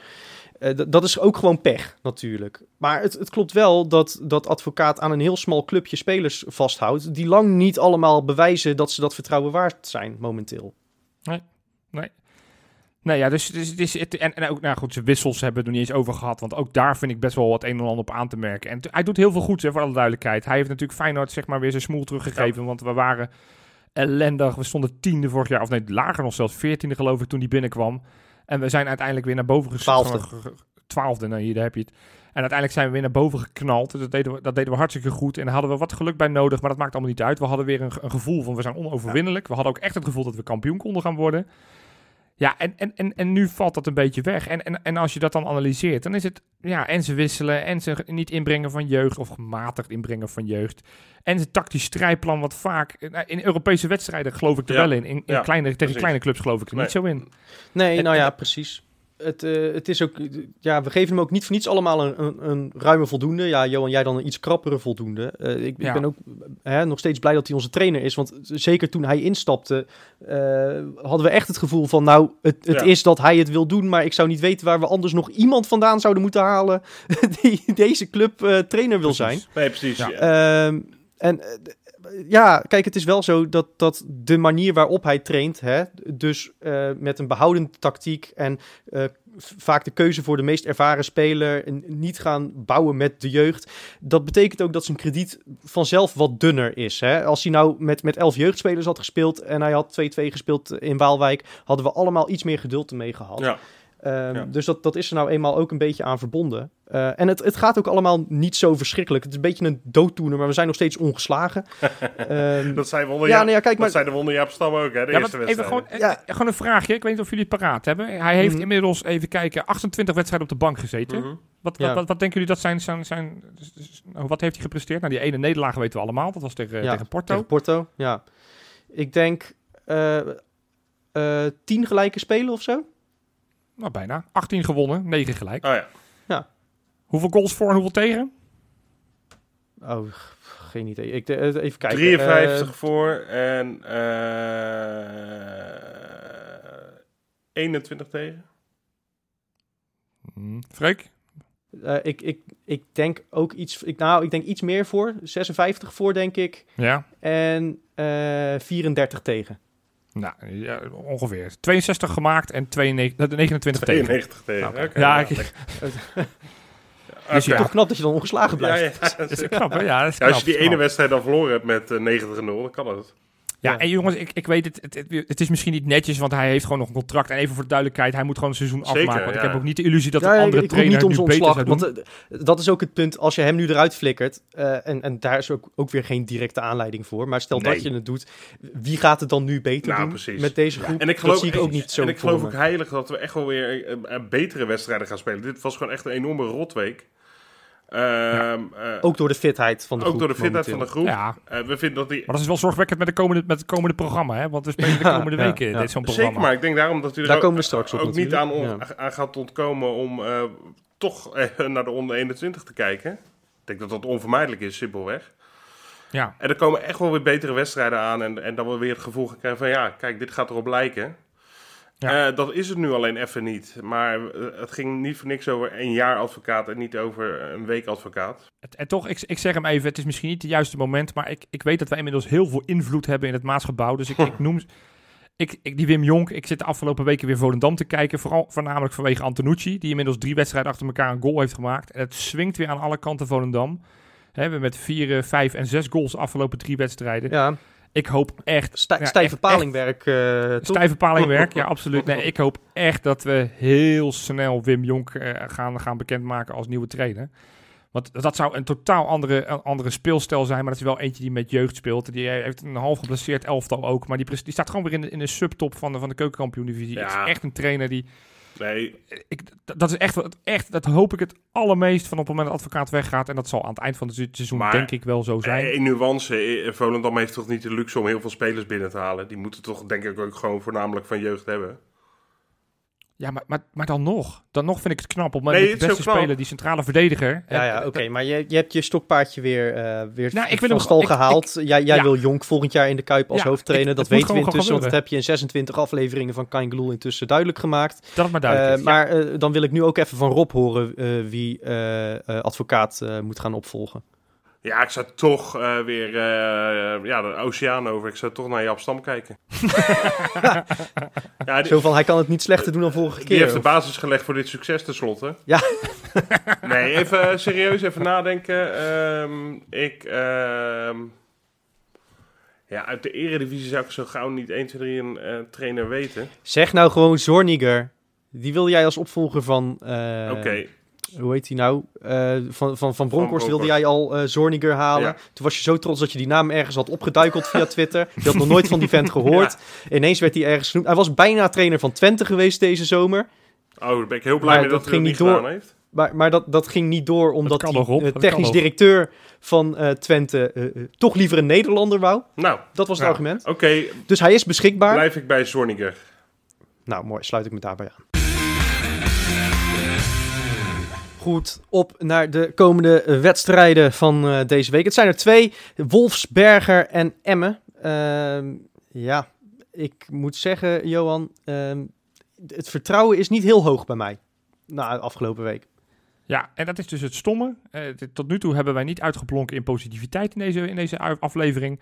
[SPEAKER 1] Eh, dat is ook gewoon pech, natuurlijk. Maar het, het klopt wel dat, dat advocaat aan een heel smal clubje spelers vasthoudt, die lang niet allemaal bewijzen dat ze dat vertrouwen waard zijn, momenteel.
[SPEAKER 2] Nee, ja, dus, dus het en, en ook, nou goed, zijn wissels hebben we nog niet eens over gehad. Want ook daar vind ik best wel wat een en ander op aan te merken. En hij doet heel veel goeds, hè, voor alle duidelijkheid. Hij heeft natuurlijk Feyenoord zeg maar weer zijn smoel teruggegeven. Want we waren ellendig. We stonden tiende vorig jaar. Of nee, lager nog zelfs. Veertiende geloof ik toen hij binnenkwam. En we zijn uiteindelijk weer naar boven geschoten.
[SPEAKER 1] Twaalfde.
[SPEAKER 2] Nou hier daar heb je het. En uiteindelijk zijn we weer naar boven geknald. Dus dat deden, we, dat deden we hartstikke goed. En daar hadden we wat geluk bij nodig. Maar dat maakt allemaal niet uit. We hadden weer een, een gevoel van we zijn onoverwinnelijk. We hadden ook echt het gevoel dat we kampioen konden gaan worden. Ja, en, en, en, en nu valt dat een beetje weg. En, en, en als je dat dan analyseert, dan is het... Ja, en ze wisselen, en ze niet inbrengen van jeugd... of gematigd inbrengen van jeugd. En ze tactisch strijdplan, wat vaak... nou, In Europese wedstrijden geloof ik er
[SPEAKER 3] Ja,
[SPEAKER 2] wel in. In, in
[SPEAKER 3] ja,
[SPEAKER 2] kleine, tegen
[SPEAKER 3] precies.
[SPEAKER 2] kleine clubs geloof ik er
[SPEAKER 3] Nee.
[SPEAKER 2] niet zo in.
[SPEAKER 1] Nee,
[SPEAKER 2] En-
[SPEAKER 1] nou ja, precies. Het, eh, het is ook, ja, we geven hem ook niet voor niets allemaal een, een, een ruime voldoende. Ja, Johan, jij dan een iets krappere voldoende. Eh, ik, ik ben ook hè, nog steeds blij dat hij onze trainer is. Want zeker toen hij instapte, eh, hadden we echt het gevoel van, nou, het, het
[SPEAKER 3] Ja.
[SPEAKER 1] is dat hij het wil doen. Maar ik zou niet weten waar we anders nog iemand vandaan zouden moeten halen die deze club eh, trainer wil zijn.
[SPEAKER 3] Nee, precies.
[SPEAKER 2] Ja.
[SPEAKER 1] Ehm, en ja, kijk, het is wel zo dat, dat de manier waarop hij traint, hè, dus eh, met een behoudende tactiek en eh, vaak de keuze voor de meest ervaren speler en niet gaan bouwen met de jeugd, dat betekent ook dat zijn krediet vanzelf wat dunner is. Hè? Als hij nou met, met elf jeugdspelers had gespeeld en hij had 2-2 gespeeld in Waalwijk, hadden we allemaal iets meer geduld ermee gehad.
[SPEAKER 3] Ja.
[SPEAKER 1] Ehm,
[SPEAKER 3] Ja.
[SPEAKER 1] Dus dat, dat is er nou eenmaal ook een beetje aan verbonden. Eh, en het, het gaat ook allemaal niet zo verschrikkelijk. Het is een beetje een dooddoener, maar we zijn nog steeds ongeslagen. Ehm,
[SPEAKER 3] Dat zijn wonder,
[SPEAKER 1] ja,
[SPEAKER 3] ja,
[SPEAKER 1] nou ja, kijk,
[SPEAKER 3] dat
[SPEAKER 1] maar
[SPEAKER 3] zijn de wonder Stam ook, hè, de
[SPEAKER 2] Ja,
[SPEAKER 3] eerste wedstrijd.
[SPEAKER 2] gewoon,
[SPEAKER 1] Ja.
[SPEAKER 2] eh, gewoon een vraagje. Ik weet niet of jullie het paraat hebben. Hij heeft
[SPEAKER 1] Mhm.
[SPEAKER 2] inmiddels, even kijken, 28 wedstrijden op de bank gezeten.
[SPEAKER 3] Mhm.
[SPEAKER 2] Wat,
[SPEAKER 1] Ja.
[SPEAKER 2] wat, wat, wat denken jullie dat zijn... zijn, zijn nou, wat heeft hij gepresteerd? Nou, die ene nederlaag weten we allemaal. Dat was tegen,
[SPEAKER 1] ja,
[SPEAKER 2] tegen Porto.
[SPEAKER 1] Tegen Porto, ja. Ik denk eh, eh, tien gelijke spelen of zo.
[SPEAKER 2] Nou, bijna. 18 gewonnen, 9 gelijk.
[SPEAKER 3] Oh ja.
[SPEAKER 2] Hoeveel goals voor en hoeveel tegen?
[SPEAKER 1] Oh, geen idee. Ik, eh, even kijken.
[SPEAKER 3] 53
[SPEAKER 1] Eh,
[SPEAKER 3] voor en eh 21 tegen.
[SPEAKER 2] Hmm. Freek?
[SPEAKER 1] eh, ik, ik, ik denk ook iets... Ik, nou, ik denk iets meer voor. 56 voor, denk ik.
[SPEAKER 2] Ja.
[SPEAKER 1] En eh 34 tegen.
[SPEAKER 2] Nou, ja, ongeveer. 62 gemaakt en 92, eh, 29 tegen.
[SPEAKER 3] 92 tegen.
[SPEAKER 1] Nou,
[SPEAKER 3] Oké,
[SPEAKER 2] Ja,
[SPEAKER 3] nou,
[SPEAKER 2] ik-
[SPEAKER 3] lekker.
[SPEAKER 2] Dus
[SPEAKER 3] Oké.
[SPEAKER 2] ja.
[SPEAKER 1] Toch knap dat je dan ongeslagen
[SPEAKER 3] Ja,
[SPEAKER 1] blijft.
[SPEAKER 3] ja,
[SPEAKER 2] Dat is knap, hè? Ja, dat is
[SPEAKER 3] Ja, als je die ene wedstrijd dan verloren hebt met eh, 90-0, dan kan dat.
[SPEAKER 2] Ja,
[SPEAKER 1] Ja.
[SPEAKER 2] en jongens, ik, ik weet het, het, het, is misschien niet netjes, want hij heeft gewoon nog een contract. En even voor de duidelijkheid, hij moet gewoon een seizoen
[SPEAKER 3] Zeker,
[SPEAKER 2] afmaken. Want
[SPEAKER 3] ja.
[SPEAKER 2] ik heb ook niet de illusie dat
[SPEAKER 1] Ja,
[SPEAKER 2] een andere
[SPEAKER 1] ik roep
[SPEAKER 2] trainer
[SPEAKER 1] niet om
[SPEAKER 2] nu
[SPEAKER 1] zijn
[SPEAKER 2] beter
[SPEAKER 1] ontslag. Want eh, dat is ook het punt. Als je hem nu eruit flikkert. eh, en, en daar is ook, ook weer geen directe aanleiding voor. Maar stel
[SPEAKER 3] Nee.
[SPEAKER 1] dat je het doet. Wie gaat het dan nu beter
[SPEAKER 3] Nou,
[SPEAKER 1] doen
[SPEAKER 3] precies.
[SPEAKER 1] met deze groep?
[SPEAKER 3] En ik geloof,
[SPEAKER 1] dat zie ik ook niet zo
[SPEAKER 3] en ik geloof
[SPEAKER 1] me.
[SPEAKER 3] ook heilig dat we echt wel weer eh, betere wedstrijden gaan spelen. Dit was gewoon echt een enorme rotweek. Ehm, eh,
[SPEAKER 1] Ook door de fitheid van de
[SPEAKER 3] ook
[SPEAKER 1] groep.
[SPEAKER 3] door de fitheid van de groep.
[SPEAKER 2] Ja,
[SPEAKER 3] Eh, we vinden dat die...
[SPEAKER 2] maar dat is wel zorgwekkend met, de komende, met het komende programma, hè? Want we spelen de komende
[SPEAKER 1] ja,
[SPEAKER 2] weken
[SPEAKER 1] ja.
[SPEAKER 2] dit zo'n programma.
[SPEAKER 3] Zeker, maar ik denk daarom dat u er
[SPEAKER 1] Daar
[SPEAKER 3] ook,
[SPEAKER 1] komen we straks op
[SPEAKER 3] ook niet aan,
[SPEAKER 1] natuurlijk.
[SPEAKER 3] on- aan gaat ontkomen om eh, toch naar de onder 21 te kijken. Ik denk dat dat onvermijdelijk is, simpelweg.
[SPEAKER 2] Ja,
[SPEAKER 3] En er komen echt wel weer betere wedstrijden aan. En, en dan we weer het gevoel gaan krijgen van ja, kijk, dit gaat erop lijken.
[SPEAKER 2] Ja.
[SPEAKER 3] Eh, dat is het nu alleen even niet. Maar eh, het ging niet voor niks over een jaar advocaat en niet over een week advocaat.
[SPEAKER 2] Het- en toch, ik, ik zeg hem even, het is misschien niet het juiste moment, maar ik, ik weet dat wij inmiddels heel veel invloed hebben in het Maasgebouw. Dus ik, ik noem... Ik, ik, die Wim Jonk, ik zit de afgelopen weken weer Volendam te kijken. Vooral voornamelijk vanwege Antonucci, die inmiddels drie wedstrijden achter elkaar een goal heeft gemaakt. En het swingt weer aan alle kanten Volendam. Hè, we hebben met vier, eh, vijf en zes goals de afgelopen drie wedstrijden.
[SPEAKER 1] Ja,
[SPEAKER 2] Ik hoop echt...
[SPEAKER 1] stij-
[SPEAKER 2] ja,
[SPEAKER 1] stijve palingwerk. eh?
[SPEAKER 2] Stijve palingwerk, ja, absoluut. Nee, ik hoop echt dat we heel snel Wim Jonk eh, gaan, gaan bekendmaken als nieuwe trainer. Want dat zou een totaal andere, een andere speelstijl zijn. Maar dat is wel eentje die met jeugd speelt. Die heeft een half geblesseerd elftal ook. Maar die, die staat gewoon weer in de, in de subtop van de, van de keukenkampioen-divisie.
[SPEAKER 3] Ja.
[SPEAKER 2] Het is echt een trainer die...
[SPEAKER 3] Nee,
[SPEAKER 2] Ik, dat- is echt, echt, dat hoop ik het allermeest van op het moment dat advocaat weggaat. En dat zal aan het eind van het se- seizoen
[SPEAKER 3] Maar-
[SPEAKER 2] denk ik wel zo zijn.
[SPEAKER 3] een nuance. eh, Volendam heeft toch niet de luxe om heel veel spelers binnen te halen. Die moeten toch denk ik ook gewoon voornamelijk van jeugd hebben.
[SPEAKER 2] Ja, maar, maar, maar dan nog. Dan nog vind ik het knap. Moment
[SPEAKER 3] Nee,
[SPEAKER 2] de beste speler, die centrale verdediger...
[SPEAKER 1] Ja,
[SPEAKER 2] eh,
[SPEAKER 1] ja oké. maar je, je hebt je stokpaardje weer, eh weer
[SPEAKER 2] Nou, ik
[SPEAKER 1] van
[SPEAKER 2] hem-
[SPEAKER 1] stal
[SPEAKER 2] ik-
[SPEAKER 1] gehaald. jij jij
[SPEAKER 2] ja.
[SPEAKER 1] wil Jonk volgend jaar in de Kuip als
[SPEAKER 2] Ja,
[SPEAKER 1] hoofdtrainer.
[SPEAKER 2] ik-
[SPEAKER 1] dat weten we intussen, want dat heb je in 26 afleveringen van Kain Geloel intussen duidelijk gemaakt.
[SPEAKER 2] Dat maar duidelijk
[SPEAKER 1] Eh, maar eh, dan wil ik nu ook even van Rob horen eh, wie eh, eh, advocaat eh, moet gaan opvolgen.
[SPEAKER 3] Ja, ik zou toch eh, weer eh, ja, de oceaan over. Ik zou toch naar Jap Stam kijken. ja, die,
[SPEAKER 1] Zo van, hij kan het niet slechter doen dan vorige
[SPEAKER 3] die
[SPEAKER 1] keer.
[SPEAKER 3] heeft de basis gelegd voor dit succes tenslotte.
[SPEAKER 1] Ja.
[SPEAKER 3] nee, even eh, serieus, even nadenken. Ehm, ik... ehm, ja, uit de eredivisie zou ik zo gauw niet 1, 2, 3 een eh, trainer weten.
[SPEAKER 1] Zeg nou gewoon Zorniger. Die wil jij als opvolger van... eh,
[SPEAKER 3] Oké,
[SPEAKER 1] Hoe heet hij nou? Eh, van, van, van Bronkhorst wilde jij al eh Zorniger halen.
[SPEAKER 3] Ja.
[SPEAKER 1] Toen was je zo trots dat je die naam ergens had opgeduikeld via Twitter. Je had nog nooit van die vent gehoord. Ineens werd hij ergens genoemd. Hij was bijna trainer van Twente geweest deze zomer.
[SPEAKER 3] oh, daar ben ik heel blij
[SPEAKER 1] Maar
[SPEAKER 3] mee
[SPEAKER 1] dat
[SPEAKER 3] dat, hij dat niet
[SPEAKER 1] door.
[SPEAKER 3] gedaan heeft.
[SPEAKER 1] Maar, maar dat, dat ging niet door omdat
[SPEAKER 2] Rob.
[SPEAKER 1] eh, technisch directeur van eh, Twente toch liever een Nederlander wou.
[SPEAKER 3] Nou,
[SPEAKER 1] Dat was het argument.
[SPEAKER 3] oké,
[SPEAKER 1] Dus hij is beschikbaar.
[SPEAKER 3] blijf ik bij Zorniger.
[SPEAKER 1] Nou, mooi. Sluit ik me daarbij aan. Goed, op naar de komende wedstrijden van eh, deze week. Het zijn er twee. Wolfsberger en Emmen. Ehm, ja, ik moet zeggen, Johan, ehm, het vertrouwen is niet heel hoog bij mij. Na de afgelopen week.
[SPEAKER 2] Ja, en dat is dus het stomme. Eh, tot nu toe hebben wij niet uitgeblonken in positiviteit in deze, in deze aflevering.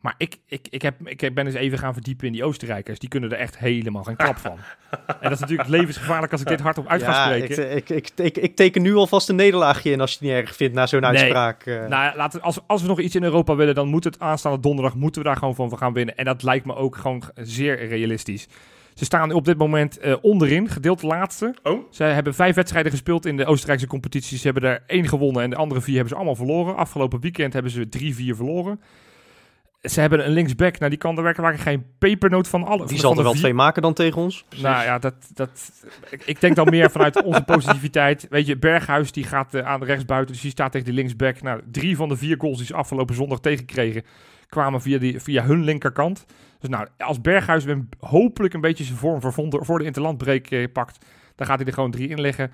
[SPEAKER 2] Maar ik, ik, ik, heb, ik ben eens even gaan verdiepen in die Oostenrijkers. Die kunnen er echt helemaal geen klap van. en dat is natuurlijk levensgevaarlijk als ik dit hardop uit ga
[SPEAKER 1] ja,
[SPEAKER 2] spreken.
[SPEAKER 1] ik, ik, ik, ik, ik teken nu alvast een nederlaagje in als je het niet erg vindt na zo'n
[SPEAKER 2] Nee.
[SPEAKER 1] uitspraak. eh.
[SPEAKER 2] Nou, laten, als, als we nog iets in Europa willen, dan moet het aanstaande donderdag moeten we daar gewoon van gaan winnen. En dat lijkt me ook gewoon zeer realistisch. Ze staan op dit moment eh, onderin, gedeeld laatste.
[SPEAKER 3] Oh,
[SPEAKER 2] Ze hebben vijf wedstrijden gespeeld in de Oostenrijkse competitie. Ze hebben er één gewonnen en de andere vier hebben ze allemaal verloren. Afgelopen weekend hebben ze drie, vier verloren. Ze hebben een linksback, nou die kan er werkelijk geen pepernoot van alle.
[SPEAKER 1] die zal er wel twee maken dan tegen ons.
[SPEAKER 2] Nou ja, dat, dat, ik, ik denk dan meer vanuit onze positiviteit. Weet je, Berghuis die gaat eh, aan de rechtsbuiten, dus die staat tegen de linksback. Nou, drie van de vier goals die ze afgelopen zondag tegenkregen, kwamen via, die, via hun linkerkant. Dus nou, als Berghuis weer hopelijk een beetje zijn vorm voor, voor- de interlandbreek eh, pakt, dan gaat hij er gewoon drie in leggen.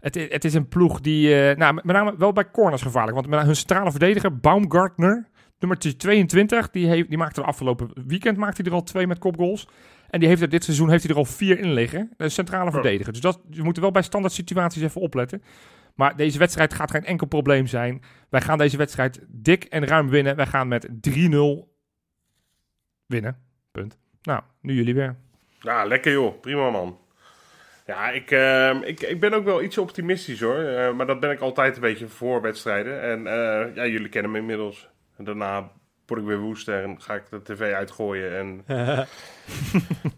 [SPEAKER 2] Het, het is een ploeg die, eh, nou, met name wel bij corners gevaarlijk. Want met hun centrale verdediger, Baumgartner, nummer 22, die, heeft, die maakte er afgelopen weekend maakte hij er al twee met kopgoals. En die heeft er dit seizoen heeft hij er al vier in liggen. De centrale verdediger. Dus dat, je moet er wel bij standaard situaties even opletten. Maar deze wedstrijd gaat geen enkel probleem zijn. Wij gaan deze wedstrijd dik en ruim winnen. Wij gaan met 3-0 winnen. Punt. Nou, nu jullie weer.
[SPEAKER 3] ja, lekker joh. Prima man. Ja, ik, ehm, ik, ik ben ook wel iets optimistisch hoor. Eh, maar dat ben ik altijd een beetje voor wedstrijden. En eh, ja, jullie kennen me inmiddels. En daarna word ik weer woest en ga ik de tv uitgooien. En...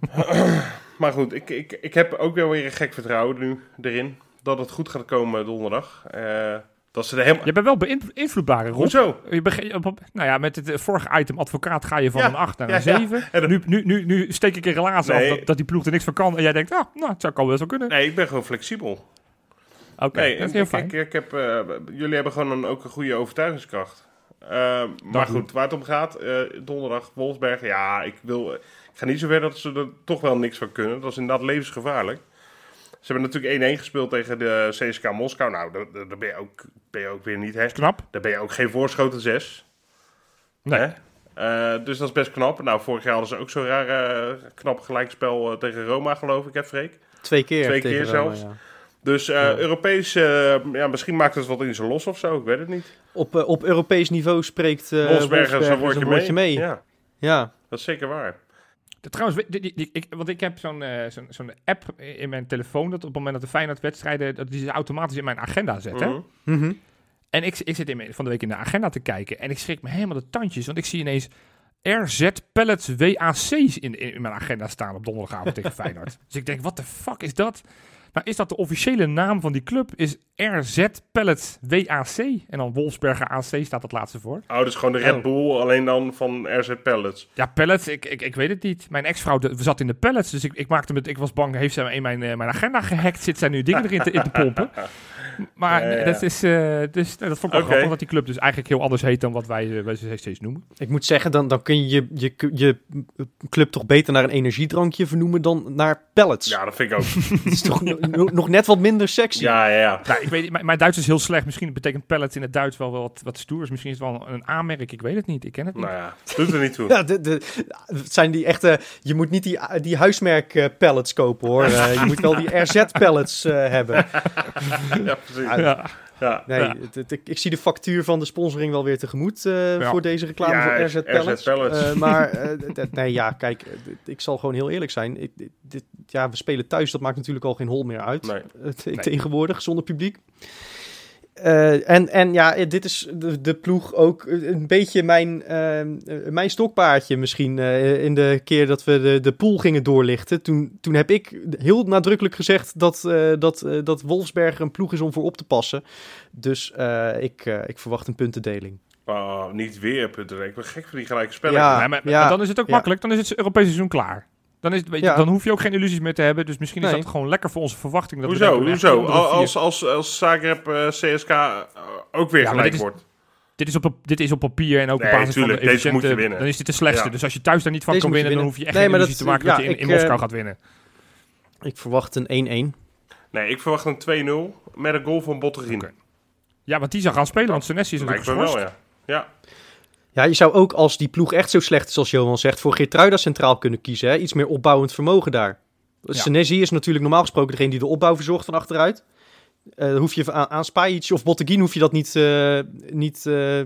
[SPEAKER 3] maar goed, ik, ik, ik heb ook wel weer een gek vertrouwen nu erin. Dat het goed gaat komen donderdag. Eh, dat ze er helemaal...
[SPEAKER 2] Je bent wel beïnvloedbaar, Rob.
[SPEAKER 3] Hoezo?
[SPEAKER 2] Je nou ja, met het eh, vorige item advocaat ga je van
[SPEAKER 3] Ja,
[SPEAKER 2] een 8 naar een
[SPEAKER 3] ja.
[SPEAKER 2] 7.
[SPEAKER 3] En dan-
[SPEAKER 2] Nu, nu, nu, nu steek ik een relatie
[SPEAKER 3] Nee.
[SPEAKER 2] af dat, dat die ploeg er niks van kan. En jij denkt, ah, nou, het zou kan wel zo kunnen.
[SPEAKER 3] Nee, ik ben gewoon flexibel.
[SPEAKER 2] Oké,
[SPEAKER 3] Nee,
[SPEAKER 2] dat is heel
[SPEAKER 3] ik,
[SPEAKER 2] fijn.
[SPEAKER 3] ik, ik heb, eh, jullie hebben gewoon een, ook een goede overtuigingskracht. Eh, maar
[SPEAKER 2] goed.
[SPEAKER 3] waar het om gaat, eh, donderdag Wolfsberg. Ja, ik, wil, ik ga niet zover dat ze er toch wel niks van kunnen. Dat is inderdaad levensgevaarlijk. Ze hebben natuurlijk 1-1 gespeeld tegen de CSK Moskou. Nou, daar, daar ben, je ook, ben je ook weer niet, hè?
[SPEAKER 2] Knap.
[SPEAKER 3] Daar ben je ook geen voorschoten 6.
[SPEAKER 2] Nee.
[SPEAKER 3] Eh, dus dat is best knap. Nou, vorig jaar hadden ze ook zo'n raar eh, knap gelijkspel tegen Roma, geloof ik, hè Freek?
[SPEAKER 1] Twee keer.
[SPEAKER 3] Twee
[SPEAKER 1] tegen
[SPEAKER 3] keer
[SPEAKER 1] Roma,
[SPEAKER 3] zelfs.
[SPEAKER 1] ja.
[SPEAKER 3] Dus eh, Europees, eh, ja, misschien maakt het wat in ze los of zo, ik weet het niet.
[SPEAKER 1] Op, eh, op Europees niveau spreekt eh
[SPEAKER 3] Wolfsberger zo'n woordje,
[SPEAKER 1] mee.
[SPEAKER 3] Ja,
[SPEAKER 1] Ja.
[SPEAKER 3] dat is zeker waar.
[SPEAKER 2] Trouwens, die, die, die- ik, want ik heb zo'n zo'n zo'n app in mijn telefoon... dat op het moment dat de Feyenoord-wedstrijden... dat die ze automatisch in mijn agenda zet, hè?
[SPEAKER 3] Mhm.
[SPEAKER 1] Mhm.
[SPEAKER 2] En ik, ik zit in, mijn- van de week in de agenda te kijken... en ik schrik me helemaal de tandjes... want ik zie ineens RZ Pellets WAC's in, in, in mijn agenda staan... op donderdagavond tegen Feyenoord. Dus ik denk, wat de fuck is dat? Nou, is dat de officiële naam van die club? Is RZ Pellets WAC? En dan Wolfsberger AC staat dat laatste voor.
[SPEAKER 3] Oh, dus gewoon de Red
[SPEAKER 1] Oh.
[SPEAKER 3] Bull, alleen dan van RZ Pellets.
[SPEAKER 2] Ja, pellets, ik, ik, ik weet het niet. Mijn ex-vrouw zat in de pellets, dus ik, ik maakte me, ik was bang, heeft zij in mijn, eh, mijn agenda gehackt? Zit zij nu dingen erin te, in te pompen? Maar
[SPEAKER 3] Ja, ja,
[SPEAKER 2] dat is, eh, dus, dat vond ik wel
[SPEAKER 3] Oké.
[SPEAKER 2] grappig, dat die club dus eigenlijk heel anders heet dan wat wij, eh, wij ze steeds noemen.
[SPEAKER 1] Ik moet zeggen, dan, dan kun je je, je je club toch beter naar een energiedrankje vernoemen dan naar pellets.
[SPEAKER 3] Ja, dat vind ik ook.
[SPEAKER 1] Het is toch nog- nog net wat minder sexy.
[SPEAKER 3] ja, ja, ja.
[SPEAKER 2] Nou, ik weet, mijn, mijn Duits is heel slecht. Misschien betekent pellets in het Duits wel wat, wat stoers. Misschien is het wel een aanmerk. Ik weet het niet. Ik ken het niet.
[SPEAKER 3] Nou ja, doet er niet toe.
[SPEAKER 1] Ja, de, de, het zijn die echte. Je moet niet die, die huismerk pallets kopen hoor. Eh, je moet wel die RZ pallets eh, hebben.
[SPEAKER 3] Ja, precies.
[SPEAKER 1] Ja,
[SPEAKER 2] Ja.
[SPEAKER 1] Nee,
[SPEAKER 2] Ja.
[SPEAKER 1] het- het- ik, ik zie de factuur van de sponsoring wel weer tegemoet eh,
[SPEAKER 2] Ja.
[SPEAKER 1] voor deze reclame
[SPEAKER 3] Ja,
[SPEAKER 1] voor
[SPEAKER 3] RZ
[SPEAKER 1] Pellets. Eh, maar eh, d- nee, ja, kijk, d- ik zal gewoon heel eerlijk zijn. Ik, dit- ja, we spelen thuis, dat maakt natuurlijk al geen hol meer uit.
[SPEAKER 3] Nee.
[SPEAKER 1] Tegenwoordig, zonder publiek. Eh, en, en ja, dit is de, de ploeg ook een beetje mijn, eh, mijn stokpaardje misschien. eh, in de keer dat we de, de pool gingen doorlichten. Toen, toen heb ik heel nadrukkelijk gezegd dat, eh, dat, dat Wolfsberger een ploeg is om voor op te passen. Dus eh, ik, ik verwacht een puntendeling.
[SPEAKER 3] Oh, niet weer punten. Ik ben gek voor die gelijke spellen.
[SPEAKER 1] Ja.
[SPEAKER 2] Nee, maar,
[SPEAKER 1] ja,
[SPEAKER 2] maar dan is het ook
[SPEAKER 1] ja.
[SPEAKER 2] makkelijk. Dan is het Europese seizoen klaar. Dan, is het,
[SPEAKER 1] Ja.
[SPEAKER 2] dan hoef je ook geen illusies meer te hebben. Dus misschien is dat gewoon lekker voor onze verwachting. Dat we
[SPEAKER 3] Hoezo? Hoezo? Als, als, als Zagreb eh, CSK eh, ook weer
[SPEAKER 2] Ja,
[SPEAKER 3] gelijk
[SPEAKER 2] dit is-
[SPEAKER 3] wordt.
[SPEAKER 2] Dit is, op, dit is op papier en ook
[SPEAKER 3] Nee,
[SPEAKER 2] op basis
[SPEAKER 3] tuurlijk,
[SPEAKER 2] van de
[SPEAKER 3] deze moet je winnen.
[SPEAKER 2] Dan is dit de slechtste.
[SPEAKER 3] Ja.
[SPEAKER 2] Dus als je thuis daar niet van
[SPEAKER 1] Deze
[SPEAKER 2] kan winnen, dan hoef je echt
[SPEAKER 1] Nee,
[SPEAKER 2] geen illusie
[SPEAKER 1] dat-
[SPEAKER 2] te maken dat je in, Moskou
[SPEAKER 1] eh,
[SPEAKER 2] gaat winnen.
[SPEAKER 1] Ik verwacht een 1-1.
[SPEAKER 3] Nee, ik verwacht een 2-0 met een goal van Botterien.
[SPEAKER 2] Oké. Ja, want die zou gaan spelen, want Senesi is natuurlijk geschorst.
[SPEAKER 3] wel, ja. Ja,
[SPEAKER 1] Ja, je zou ook als die ploeg echt zo slecht is als Johan zegt, voor Geertruida centraal kunnen kiezen. Hè? Iets meer opbouwend vermogen daar.
[SPEAKER 2] Ja.
[SPEAKER 1] Senesi is natuurlijk normaal gesproken degene die de opbouw verzorgt van achteruit. Eh, hoef je aan, aan Spajic of Botteguin hoef je dat niet, eh, niet eh,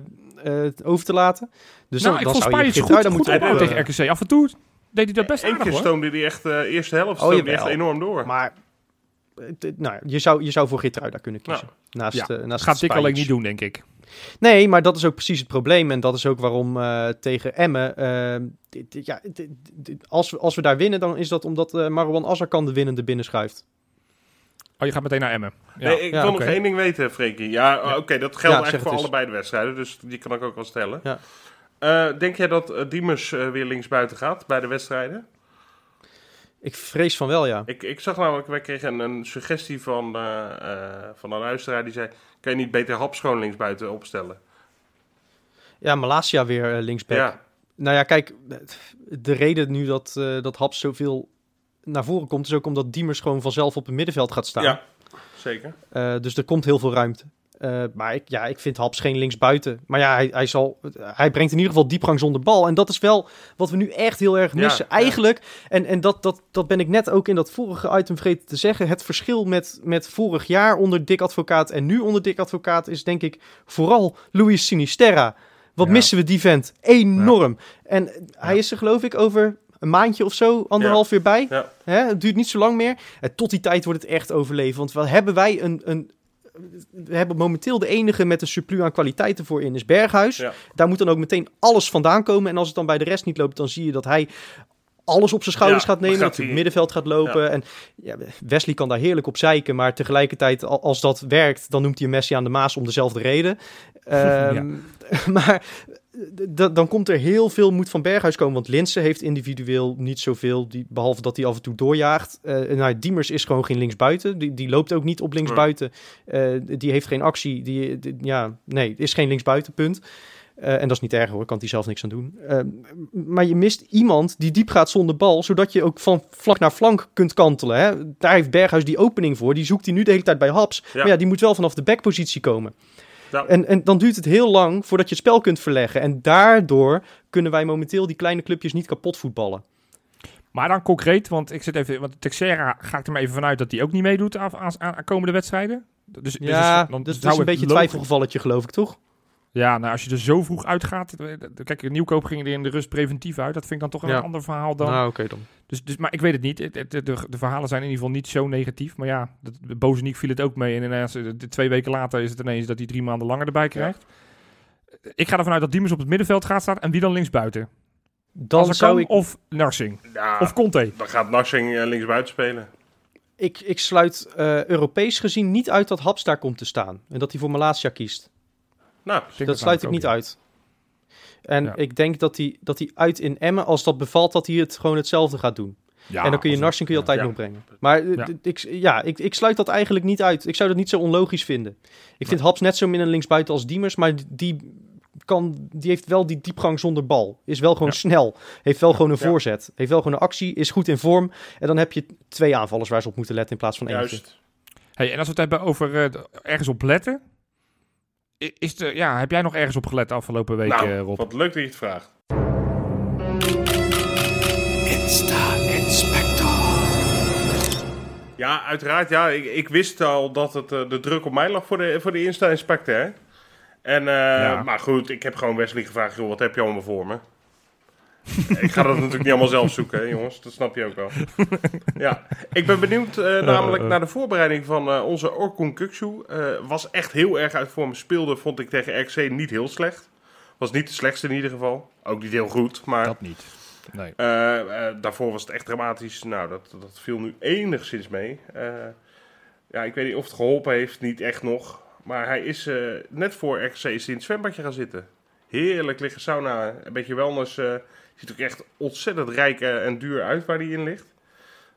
[SPEAKER 1] over te laten. Dus
[SPEAKER 2] nou,
[SPEAKER 1] dan,
[SPEAKER 2] ik
[SPEAKER 1] dan
[SPEAKER 2] vond
[SPEAKER 1] zou je Geertruida
[SPEAKER 2] goed, goed
[SPEAKER 1] moeten
[SPEAKER 2] tegen RKC. Af en toe deed hij dat best
[SPEAKER 3] Eén
[SPEAKER 2] aardig
[SPEAKER 3] keer stoomde hij echt, de eerste helft
[SPEAKER 1] Oh,
[SPEAKER 3] stoomde echt enorm door.
[SPEAKER 1] Maar nou, je, zou, je zou voor Geertruida kunnen kiezen. Naast,
[SPEAKER 2] Ja,
[SPEAKER 1] naast
[SPEAKER 2] gaat Dick alleen
[SPEAKER 1] Spajic.
[SPEAKER 2] niet doen, denk ik.
[SPEAKER 1] Nee, maar dat is ook precies het probleem. En dat is ook waarom eh, tegen Emmen... eh, ja, als, we, als we daar winnen, dan is dat omdat eh Marwan Azarkan de winnende binnenschuift.
[SPEAKER 2] Oh, je gaat meteen naar Emmen. Ja.
[SPEAKER 3] Nee, ik
[SPEAKER 1] Ja,
[SPEAKER 3] wil nog één ding weten, Freekie. Ja, oké, dat geldt eigenlijk voor allebei de wedstrijden, dus die kan ik ook wel stellen.
[SPEAKER 1] Ja.
[SPEAKER 3] Eh, denk jij dat Diemers weer linksbuiten gaat bij de wedstrijden?
[SPEAKER 1] Ik vrees van wel, ja.
[SPEAKER 3] Ik, ik zag namelijk, wij kregen een, een suggestie van, eh, eh, van een luisteraar die zei... Kan je niet beter Haps gewoon linksbuiten opstellen?
[SPEAKER 1] Ja, Malasia weer eh, linksback.
[SPEAKER 3] Ja,
[SPEAKER 1] Nou ja, kijk, de reden nu dat, dat Haps zoveel naar voren komt... is ook omdat Diemers gewoon vanzelf op het middenveld gaat staan.
[SPEAKER 3] ja, zeker.
[SPEAKER 1] Dus er komt heel veel ruimte. Eh, maar ik, ja, ik vind Haps geen linksbuiten. Maar ja, hij, hij, zal, hij brengt in ieder geval diepgang zonder bal. En dat is wel wat we nu echt heel erg missen.
[SPEAKER 3] ja.
[SPEAKER 1] Eigenlijk, en, en dat, dat, dat ben ik net ook in dat vorige item vergeten te zeggen. Het verschil met, met vorig jaar onder Dick Advocaat en nu onder Dick Advocaat is denk ik vooral Luis Sinisterra. Wat
[SPEAKER 2] Ja.
[SPEAKER 1] missen we die vent? Enorm. En hij is er geloof ik over een maandje of zo, anderhalf weer bij.
[SPEAKER 3] Ja.
[SPEAKER 1] Hè? Het duurt niet zo lang meer. En tot die tijd wordt het echt overleven. Want wat hebben wij een, een... We hebben momenteel de enige met een surplus aan kwaliteiten voor in is Berghuis.
[SPEAKER 3] Ja.
[SPEAKER 1] Daar moet dan ook meteen alles vandaan komen. En als het dan bij de rest niet loopt, dan zie je dat hij alles op zijn schouders
[SPEAKER 3] Ja,
[SPEAKER 1] gaat nemen. dat hij het middenveld gaat lopen. En ja, Wesley kan daar heerlijk op zeiken. Maar tegelijkertijd, al- als dat werkt, dan noemt hij Messi aan de Maas om dezelfde reden. Ehm, Maar dan komt er heel veel moet van Berghuis komen. Want Linsen heeft individueel niet zoveel. Die, behalve dat hij af en toe doorjaagt. Nou, Diemers is gewoon geen linksbuiten. Die, die loopt ook niet op linksbuiten. Eh, die heeft geen actie. Die, die- ja, nee, is geen linksbuiten, punt. Eh, en dat is niet erg hoor, kan hij zelf niks aan doen. Eh, maar je mist iemand die diep gaat zonder bal, zodat je ook van flank naar flank kunt kantelen. Hè? Daar heeft Berghuis die opening voor. Die zoekt hij nu de hele tijd bij Haps.
[SPEAKER 3] Ja.
[SPEAKER 1] Maar ja, die moet wel vanaf de backpositie komen.
[SPEAKER 3] Ja.
[SPEAKER 1] En, en dan duurt het heel lang voordat je het spel kunt verleggen. En daardoor kunnen wij momenteel die kleine clubjes niet kapot voetballen.
[SPEAKER 2] Maar dan concreet, want ik zit even, want Texera ga ik er maar even vanuit dat hij ook niet meedoet aan, aan, aan komende wedstrijden. Dus, dus
[SPEAKER 1] Ja,
[SPEAKER 2] dan
[SPEAKER 1] dat, is een beetje een twijfelgevalletje, geloof ik, toch?
[SPEAKER 2] Ja, nou als je er zo vroeg uitgaat, eh, kijk, Nieuwkoop ging er in de rust preventief uit. Dat vind ik dan toch een ander verhaal dan.
[SPEAKER 1] Nou, oké dan.
[SPEAKER 2] Dus, dus, maar ik weet het niet. De, de, de verhalen zijn in ieder geval niet zo negatief. Maar ja, de, de Bozeniek viel het ook mee. En ineens, eh, de, twee weken later is het ineens dat hij drie maanden langer erbij krijgt. Ik ga ervan uit dat Diemers op het middenveld gaat staan. En wie dan linksbuiten?
[SPEAKER 1] Dan zou ik,
[SPEAKER 2] of Narsing?
[SPEAKER 3] Ja,
[SPEAKER 2] Of Conte?
[SPEAKER 3] dan gaat Narsing eh, linksbuiten spelen.
[SPEAKER 1] ik, ik sluit eh, Europees gezien niet uit dat Haps daar komt te staan. En dat hij voor Malasia kiest.
[SPEAKER 3] Nou,
[SPEAKER 1] dat sluit ik niet uit. En
[SPEAKER 2] Ja.
[SPEAKER 1] ik denk dat hij, dat hij uit in Emmen, als dat bevalt, dat hij het gewoon hetzelfde gaat doen.
[SPEAKER 2] Ja,
[SPEAKER 1] en dan kun je Narsing kun je altijd
[SPEAKER 3] Ja.
[SPEAKER 1] nog brengen. Maar eh,
[SPEAKER 2] Ja.
[SPEAKER 1] ik, ja, ik, ik sluit dat eigenlijk niet uit. Ik zou dat niet zo onlogisch vinden. Ik vind Haps net zo min een linksbuiten als Diemers, maar die, kan, die heeft wel die diepgang zonder bal. Is wel gewoon
[SPEAKER 2] Ja.
[SPEAKER 1] snel. Heeft wel gewoon een
[SPEAKER 3] Ja.
[SPEAKER 1] voorzet. Heeft wel gewoon een actie. Is goed in vorm. En dan heb je twee aanvallers waar ze op moeten letten in plaats van eentje.
[SPEAKER 3] juist.
[SPEAKER 2] Hey, en als we het hebben over eh, ergens op letten. Is de, ja, heb jij nog ergens op gelet de afgelopen week,
[SPEAKER 3] Nou,
[SPEAKER 2] eh, Rob?
[SPEAKER 3] wat leuk dat je het vraagt. Ja, uiteraard. Ja, ik, ik wist al dat het, eh, de druk op mij lag voor de, voor de Insta-inspector. En, eh,
[SPEAKER 2] Ja.
[SPEAKER 3] Maar goed, ik heb gewoon Wesley gevraagd, joh, wat heb je allemaal voor me? Ik ga dat natuurlijk niet allemaal zelf zoeken, hè, jongens. Dat snap je ook wel. ja, ik ben benieuwd eh, namelijk
[SPEAKER 2] eh.
[SPEAKER 3] naar de voorbereiding van eh, onze Orkun Kuksu. Was echt heel erg uit vorm. Speelde, vond ik tegen RC niet heel slecht. Was niet de slechtste in ieder geval. Ook niet heel goed, maar...
[SPEAKER 2] Dat niet. Nee.
[SPEAKER 3] Daarvoor was het echt dramatisch. Nou, dat, dat viel nu enigszins mee. Ja, ik weet niet of het geholpen heeft, niet echt nog. Maar hij is net voor RC is hij in het zwembadje gaan zitten. Heerlijk liggen sauna, een beetje wellness. Ziet ook echt ontzettend rijk eh, en duur uit waar hij in ligt.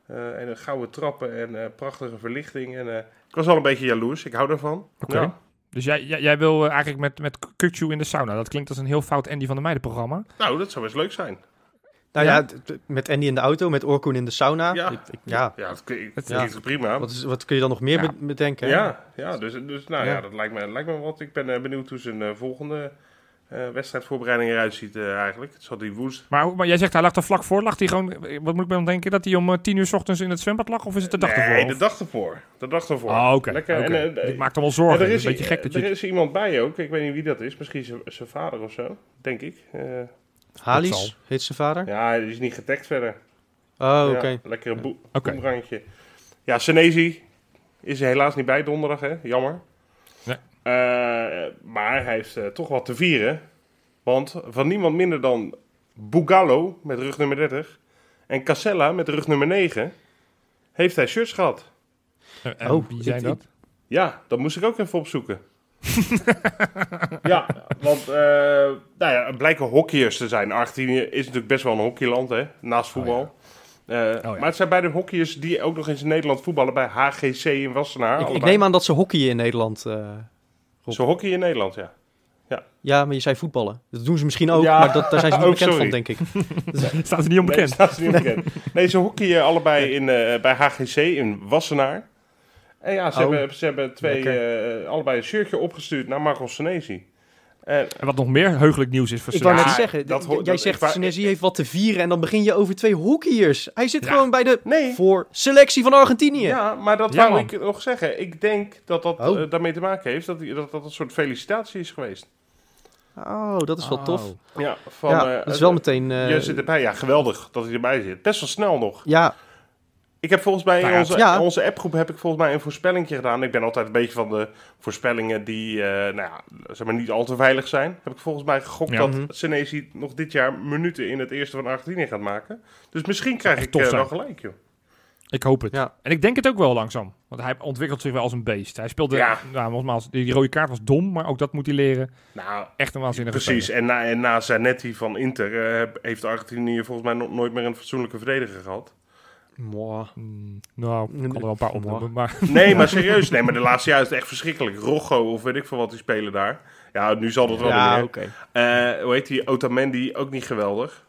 [SPEAKER 3] Eh, en een gouden trappen en eh, prachtige verlichting. En, eh, ik was al een beetje jaloers, ik hou daarvan.
[SPEAKER 2] Oké.
[SPEAKER 3] Ja.
[SPEAKER 2] Dus jij, jij, jij wil eigenlijk met, met Kukju in de sauna. Dat klinkt als een heel fout Andy van der Meijden programma.
[SPEAKER 3] Nou, dat zou best leuk zijn.
[SPEAKER 1] Nou
[SPEAKER 2] Ja?
[SPEAKER 1] met Andy in de auto, met Orkoen in de sauna.
[SPEAKER 3] Ja.
[SPEAKER 1] Ik- ik- ja.
[SPEAKER 3] Ja, dat klinkt, prima.
[SPEAKER 1] Wat, is, wat kun je dan nog meer bedenken?
[SPEAKER 3] Ja, ja dus, dus nou ja,
[SPEAKER 1] Ja.
[SPEAKER 3] dat lijkt me, lijkt me wat. Ik ben benieuwd hoe zijn volgende eh, wedstrijdvoorbereiding eruit ziet eh, eigenlijk. Het zat die woest.
[SPEAKER 2] Maar, maar jij zegt hij lag er vlak voor. Lag hij gewoon, wat moet ik me dan denken? Dat hij om eh, tien uur 's ochtends in het zwembad lag? Of is het de dag
[SPEAKER 3] nee,
[SPEAKER 2] ervoor?
[SPEAKER 3] de dag ervoor. De dag ervoor.
[SPEAKER 2] Oh, oké.
[SPEAKER 3] Lekker. eh,
[SPEAKER 2] Dit maakt hem wel
[SPEAKER 3] en
[SPEAKER 2] zorgen.
[SPEAKER 3] er is,
[SPEAKER 2] is een beetje gek dat
[SPEAKER 3] er
[SPEAKER 2] je...
[SPEAKER 3] is iemand bij ook. Ik weet niet wie dat is. Misschien zijn- zijn vader of zo. Denk ik. Eh.
[SPEAKER 1] Halis heet zijn vader.
[SPEAKER 3] ja, hij is niet getagd verder.
[SPEAKER 1] Oh,
[SPEAKER 3] Ja,
[SPEAKER 1] oké.
[SPEAKER 3] lekkere boe
[SPEAKER 2] Oké.
[SPEAKER 3] boemerangje. Ja, Senezi is er helaas niet bij donderdag, hè? Jammer. Eh, maar hij heeft eh, toch wat te vieren. Want van niemand minder dan Bugallo met rug nummer 30 en Casella met rug nummer 9 heeft hij shirts gehad.
[SPEAKER 2] Eh, en
[SPEAKER 1] Oh,
[SPEAKER 2] wie zijn dat?
[SPEAKER 3] Ja, dat moest ik ook even opzoeken. ja, want eh nou ja, het blijken hockeyers te zijn. Argentinië is natuurlijk best wel een hockeyland, hè, naast voetbal. Eh,
[SPEAKER 2] ja.
[SPEAKER 3] Maar het zijn beide hockeyers die ook nog eens in Nederland voetballen bij HGC in Wassenaar.
[SPEAKER 1] Ik, neem aan dat ze hockeyen in Nederland. eh.
[SPEAKER 3] Zo hockey in Nederland, ja.
[SPEAKER 1] ja, maar je zei voetballen. Dat doen ze misschien ook,
[SPEAKER 3] Ja.
[SPEAKER 1] maar dat, daar zijn ze niet
[SPEAKER 3] Oh,
[SPEAKER 1] bekend
[SPEAKER 3] sorry.
[SPEAKER 1] van, denk ik.
[SPEAKER 2] Staan ze niet onbekend?
[SPEAKER 3] Nee, staat ze niet bekend. Nee, ze hockeyen allebei in, eh, bij HGC in Wassenaar. En ja, ze
[SPEAKER 1] Oh,
[SPEAKER 3] hebben, ze hebben twee, eh, allebei een shirtje opgestuurd naar Marco Senesi. En
[SPEAKER 2] En wat nog meer heugelijk nieuws is voor
[SPEAKER 1] Ik wou net
[SPEAKER 2] Senesi-
[SPEAKER 1] zeggen,
[SPEAKER 3] dat
[SPEAKER 1] d-
[SPEAKER 3] hoort-
[SPEAKER 1] jij
[SPEAKER 3] dat-
[SPEAKER 1] zegt Senesi heeft wat te vieren en dan begin je over twee hockeyers. Hij zit
[SPEAKER 2] Ja.
[SPEAKER 1] gewoon bij de
[SPEAKER 3] nee,
[SPEAKER 1] voor selectie van Argentinië.
[SPEAKER 3] Ja, maar dat
[SPEAKER 2] Ja,
[SPEAKER 3] wou
[SPEAKER 2] man.
[SPEAKER 3] ik nog zeggen. Ik denk dat dat
[SPEAKER 1] Oh.
[SPEAKER 3] eh, daarmee te maken heeft dat, dat dat een soort felicitatie is geweest.
[SPEAKER 1] Oh, dat is wel tof.
[SPEAKER 3] Ja, van,
[SPEAKER 1] ja,
[SPEAKER 3] eh,
[SPEAKER 1] dat is wel
[SPEAKER 3] eh,
[SPEAKER 1] meteen... eh,
[SPEAKER 3] je zit erbij. Ja, geweldig dat hij erbij zit. Best wel snel nog.
[SPEAKER 1] ja,
[SPEAKER 3] Ik heb volgens mij in
[SPEAKER 2] Nou
[SPEAKER 3] onze,
[SPEAKER 1] ja.
[SPEAKER 3] in onze appgroep heb ik volgens mij een voorspellingje gedaan. Ik ben altijd een beetje van de voorspellingen die eh, nou ja, zeg maar niet al te veilig zijn. Heb ik volgens mij gegokt
[SPEAKER 2] Ja.
[SPEAKER 3] dat
[SPEAKER 1] Mhm.
[SPEAKER 3] Senesi nog dit jaar minuten in het eerste van Argentinië gaat maken. Dus misschien krijg ik
[SPEAKER 2] zijn.
[SPEAKER 3] wel gelijk, joh.
[SPEAKER 2] Ik hoop het.
[SPEAKER 1] Ja.
[SPEAKER 2] En ik denk het ook wel langzaam. Want hij ontwikkelt zich wel als een beest. Hij speelde,
[SPEAKER 3] Ja.
[SPEAKER 2] nou, nogmaals, die rode kaart was dom, maar ook dat moet hij leren.
[SPEAKER 3] Nou,
[SPEAKER 2] Echt een waanzinnige
[SPEAKER 3] Precies,
[SPEAKER 2] speler.
[SPEAKER 3] en na, en na Zanetti van Inter eh, heeft Argentinië volgens mij nog nooit meer een fatsoenlijke verdediger gehad.
[SPEAKER 1] Mwah.
[SPEAKER 2] Mm, nou, ik kan er wel een paar opnoemen, maar...
[SPEAKER 3] Nee, maar serieus, nee, maar de laatste jaar is het echt verschrikkelijk. Rocco of weet ik veel wat die spelen daar. Ja, nu zal dat wel
[SPEAKER 1] ja,
[SPEAKER 3] meer. Eh, hoe heet die? Otamendi, ook niet geweldig.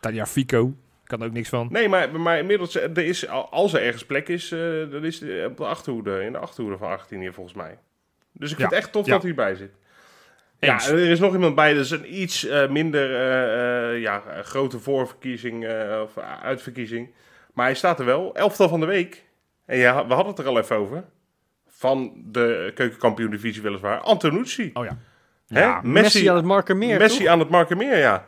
[SPEAKER 2] Tanja Fico, kan ook niks van.
[SPEAKER 3] Nee, maar, maar inmiddels, eh, er is, als er ergens plek is, eh dan is het op de achterhoede, in de achterhoede van Argentinië volgens mij. Dus ik vind
[SPEAKER 2] Ja,
[SPEAKER 3] het echt tof
[SPEAKER 2] ja.
[SPEAKER 3] dat hij erbij zit. Ja, er is nog iemand bij, dat is een iets eh, minder eh, eh, ja, grote voorverkiezing eh, of uitverkiezing. Maar hij staat er wel. Elftal van de week. En ja, we hadden het er al even over. Van de keukenkampioen-divisie weliswaar. Antonucci.
[SPEAKER 2] Oh ja.
[SPEAKER 1] Messi,
[SPEAKER 3] Messi,
[SPEAKER 1] aan het Markermeer,
[SPEAKER 3] Messi
[SPEAKER 1] toch?
[SPEAKER 3] aan het Markermeer, ja.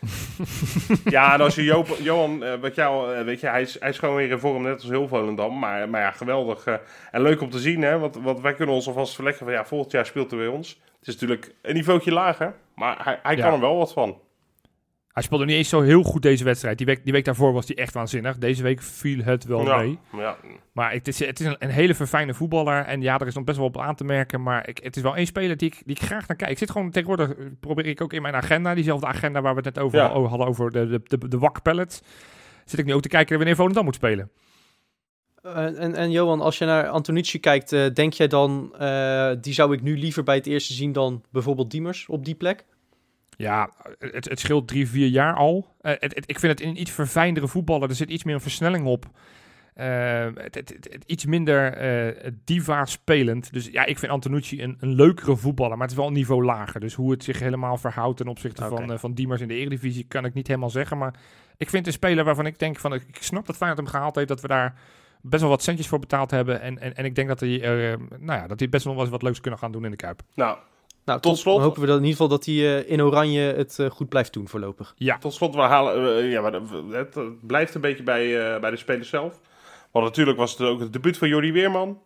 [SPEAKER 3] ja, en als je Joop, Johan, eh, wat jou, eh, weet je, hij is, hij is gewoon weer in vorm, net als heel Volendam. Maar, maar ja, geweldig. eh, en leuk om te zien, hè. Want, want wij kunnen ons alvast verleggen van, ja, volgend jaar speelt hij bij ons. Het is natuurlijk een niveautje lager, maar hij, hij
[SPEAKER 2] Ja.
[SPEAKER 3] kan er wel wat van.
[SPEAKER 2] Hij speelde niet eens zo heel goed deze wedstrijd. Die week, die week daarvoor was hij echt waanzinnig. Deze week viel het wel
[SPEAKER 3] ja,
[SPEAKER 2] mee.
[SPEAKER 3] ja.
[SPEAKER 2] Maar het is, het is een, een hele verfijne voetballer. En ja, er is nog best wel op aan te merken. Maar ik, het is wel één speler die ik, die ik graag naar kijk. Ik zit gewoon tegenwoordig, eh, probeer ik ook in mijn agenda, diezelfde agenda waar we het net over
[SPEAKER 3] Ja.
[SPEAKER 2] hadden, over de, de, de, de wak pallets. Zit ik nu ook te kijken wanneer Volendam moet spelen.
[SPEAKER 1] Eh, en, en Johan, als je naar Antonucci kijkt, eh, denk jij dan, eh, die zou ik nu liever bij het eerste zien dan bijvoorbeeld Diemers op die plek?
[SPEAKER 2] Ja, het, het scheelt drie, vier jaar al. Eh, het, het- ik vind het een iets verfijndere voetballer. Er zit iets meer een versnelling op. Eh, iets minder eh diva spelend. Dus ja, ik vind Antonucci een, een leukere voetballer. Maar het is wel een niveau lager. Dus hoe het zich helemaal verhoudt ten opzichte van, van Diemers in de Eredivisie... kan ik niet helemaal zeggen. Maar ik vind een speler waarvan ik denk van... Ik snap dat Feyenoord hem gehaald heeft. Dat we daar best wel wat centjes voor betaald hebben. En, en, en ik denk dat hij, nou ja, dat hij best wel eens wat leuks kunnen gaan doen in de Kuip.
[SPEAKER 3] Nou,
[SPEAKER 1] Nou,
[SPEAKER 3] Tot
[SPEAKER 1] tot
[SPEAKER 3] slot-
[SPEAKER 1] hopen we dat in ieder geval dat hij eh, in oranje het eh, goed blijft doen voorlopig.
[SPEAKER 3] Tot slot, we halen, eh, ja, maar het, blijft een beetje bij, eh, bij de spelers zelf. Want natuurlijk was het ook het debuut van Jordi Weerman.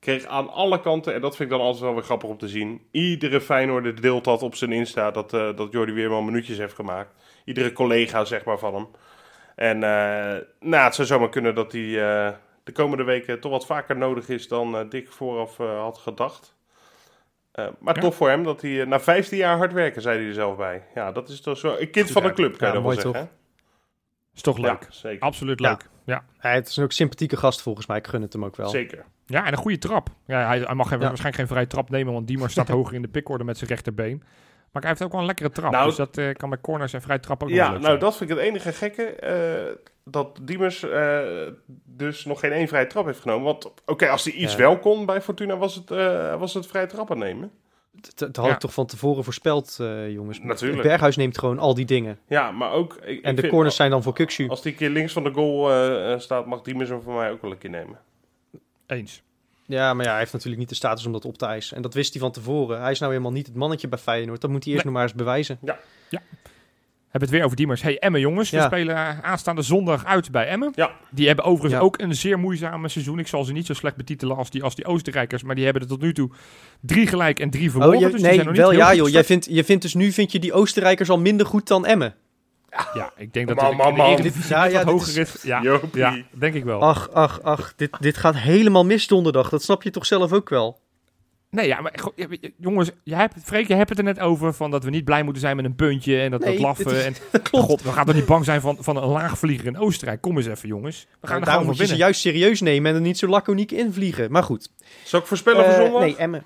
[SPEAKER 3] Kreeg aan alle kanten, en dat vind ik dan altijd wel weer grappig om te zien. Iedere Feyenoorder deelt dat op zijn Insta, dat, eh dat Jordi Weerman minuutjes heeft gemaakt. Iedere collega, zeg maar, van hem. En eh, nou, het zou zomaar kunnen dat hij eh, de komende weken toch wat vaker nodig is dan eh Dick vooraf eh, had gedacht. Eh, maar
[SPEAKER 2] Ja.
[SPEAKER 3] toch voor hem dat hij eh, na 15 jaar hard werken, zei hij er zelf bij. Ja, dat is toch zo een kind van de club, kan je dat wel
[SPEAKER 1] mooi
[SPEAKER 3] zeggen.
[SPEAKER 2] Is toch leuk.
[SPEAKER 3] Ja, zeker.
[SPEAKER 2] Absoluut leuk. Ja.
[SPEAKER 1] Ja, het is een ook sympathieke gast volgens mij, ik gun het hem ook wel.
[SPEAKER 3] Zeker.
[SPEAKER 2] Ja, en een goede trap. Ja, hij, hij mag waarschijnlijk geen vrije trap nemen, want Diemers staat hoger in de pickorde met zijn rechterbeen. Maar hij heeft ook wel een lekkere trap.
[SPEAKER 3] Nou,
[SPEAKER 2] dus dat eh, kan bij corners en vrije trap ook
[SPEAKER 3] Ja, nou
[SPEAKER 2] zijn.
[SPEAKER 3] dat vind ik het enige gekke. eh, dat Diemers eh, dus nog geen één vrije trap heeft genomen. Want oké, als hij iets
[SPEAKER 1] Ja.
[SPEAKER 3] wel kon bij Fortuna, was het, eh was het vrije trappen nemen.
[SPEAKER 1] Dat, dat had
[SPEAKER 2] Ja.
[SPEAKER 1] ik toch van tevoren voorspeld, eh, jongens.
[SPEAKER 3] Natuurlijk.
[SPEAKER 1] Berghuis neemt gewoon al die dingen.
[SPEAKER 3] Ja, maar ook... Ik,
[SPEAKER 1] En
[SPEAKER 3] ik
[SPEAKER 1] de
[SPEAKER 3] vind-
[SPEAKER 1] corners zijn dan voor Kuksu.
[SPEAKER 3] Als die een keer links van de goal staat, mag Diemers hem voor mij ook wel een keer nemen.
[SPEAKER 2] Eens.
[SPEAKER 1] Ja, maar ja, hij heeft natuurlijk niet de status om dat op te eisen. En dat wist hij van tevoren. Hij is nou helemaal niet het mannetje bij Feyenoord. Dat moet hij eerst
[SPEAKER 2] Nee.
[SPEAKER 1] nog maar eens bewijzen.
[SPEAKER 2] Hebben het weer over Diemers. Hey, Emmen jongens. We
[SPEAKER 1] Ja.
[SPEAKER 2] spelen eh, aanstaande zondag uit bij Emmen.
[SPEAKER 3] Ja.
[SPEAKER 2] Die hebben overigens
[SPEAKER 1] Ja.
[SPEAKER 2] ook een zeer moeizame seizoen. Ik zal ze niet zo slecht betitelen als die, als die Oostenrijkers. Maar die hebben er tot nu toe drie gelijk en drie verloren.
[SPEAKER 1] Oh, je-
[SPEAKER 2] dus die
[SPEAKER 1] nee,
[SPEAKER 2] zijn nog niet
[SPEAKER 1] wel
[SPEAKER 2] heel
[SPEAKER 1] ja joh. Jij vindt, je vindt dus nu vind je die Oostenrijkers al minder goed dan Emmen.
[SPEAKER 2] Ja, ik denk dat
[SPEAKER 3] Man,
[SPEAKER 2] de-
[SPEAKER 3] man, man.
[SPEAKER 2] Eredivisie
[SPEAKER 1] Ja, ja,
[SPEAKER 2] wat
[SPEAKER 1] dit
[SPEAKER 2] hoger is. Ja,
[SPEAKER 3] Jopie.
[SPEAKER 2] ja, denk ik wel.
[SPEAKER 1] Ach, ach, ach. Dit, dit gaat helemaal mis donderdag. Dat snap je toch zelf ook wel?
[SPEAKER 2] Nee, ja, maar jongens, je hebt, Freek, je hebt het er net over van dat we niet blij moeten zijn met een puntje en dat,
[SPEAKER 1] Nee,
[SPEAKER 2] dat laffen.
[SPEAKER 1] dit is-
[SPEAKER 2] en. God, we gaan toch niet bang zijn van, van een laagvlieger in Oostenrijk. Kom eens even, jongens. We gaan er
[SPEAKER 1] Daarom
[SPEAKER 2] gewoon
[SPEAKER 1] moet je ze juist serieus nemen en er niet zo laconiek invliegen. Maar goed.
[SPEAKER 3] Zal ik voorspellen voor
[SPEAKER 1] Eh,
[SPEAKER 3] zondag?
[SPEAKER 1] nee, Emmen.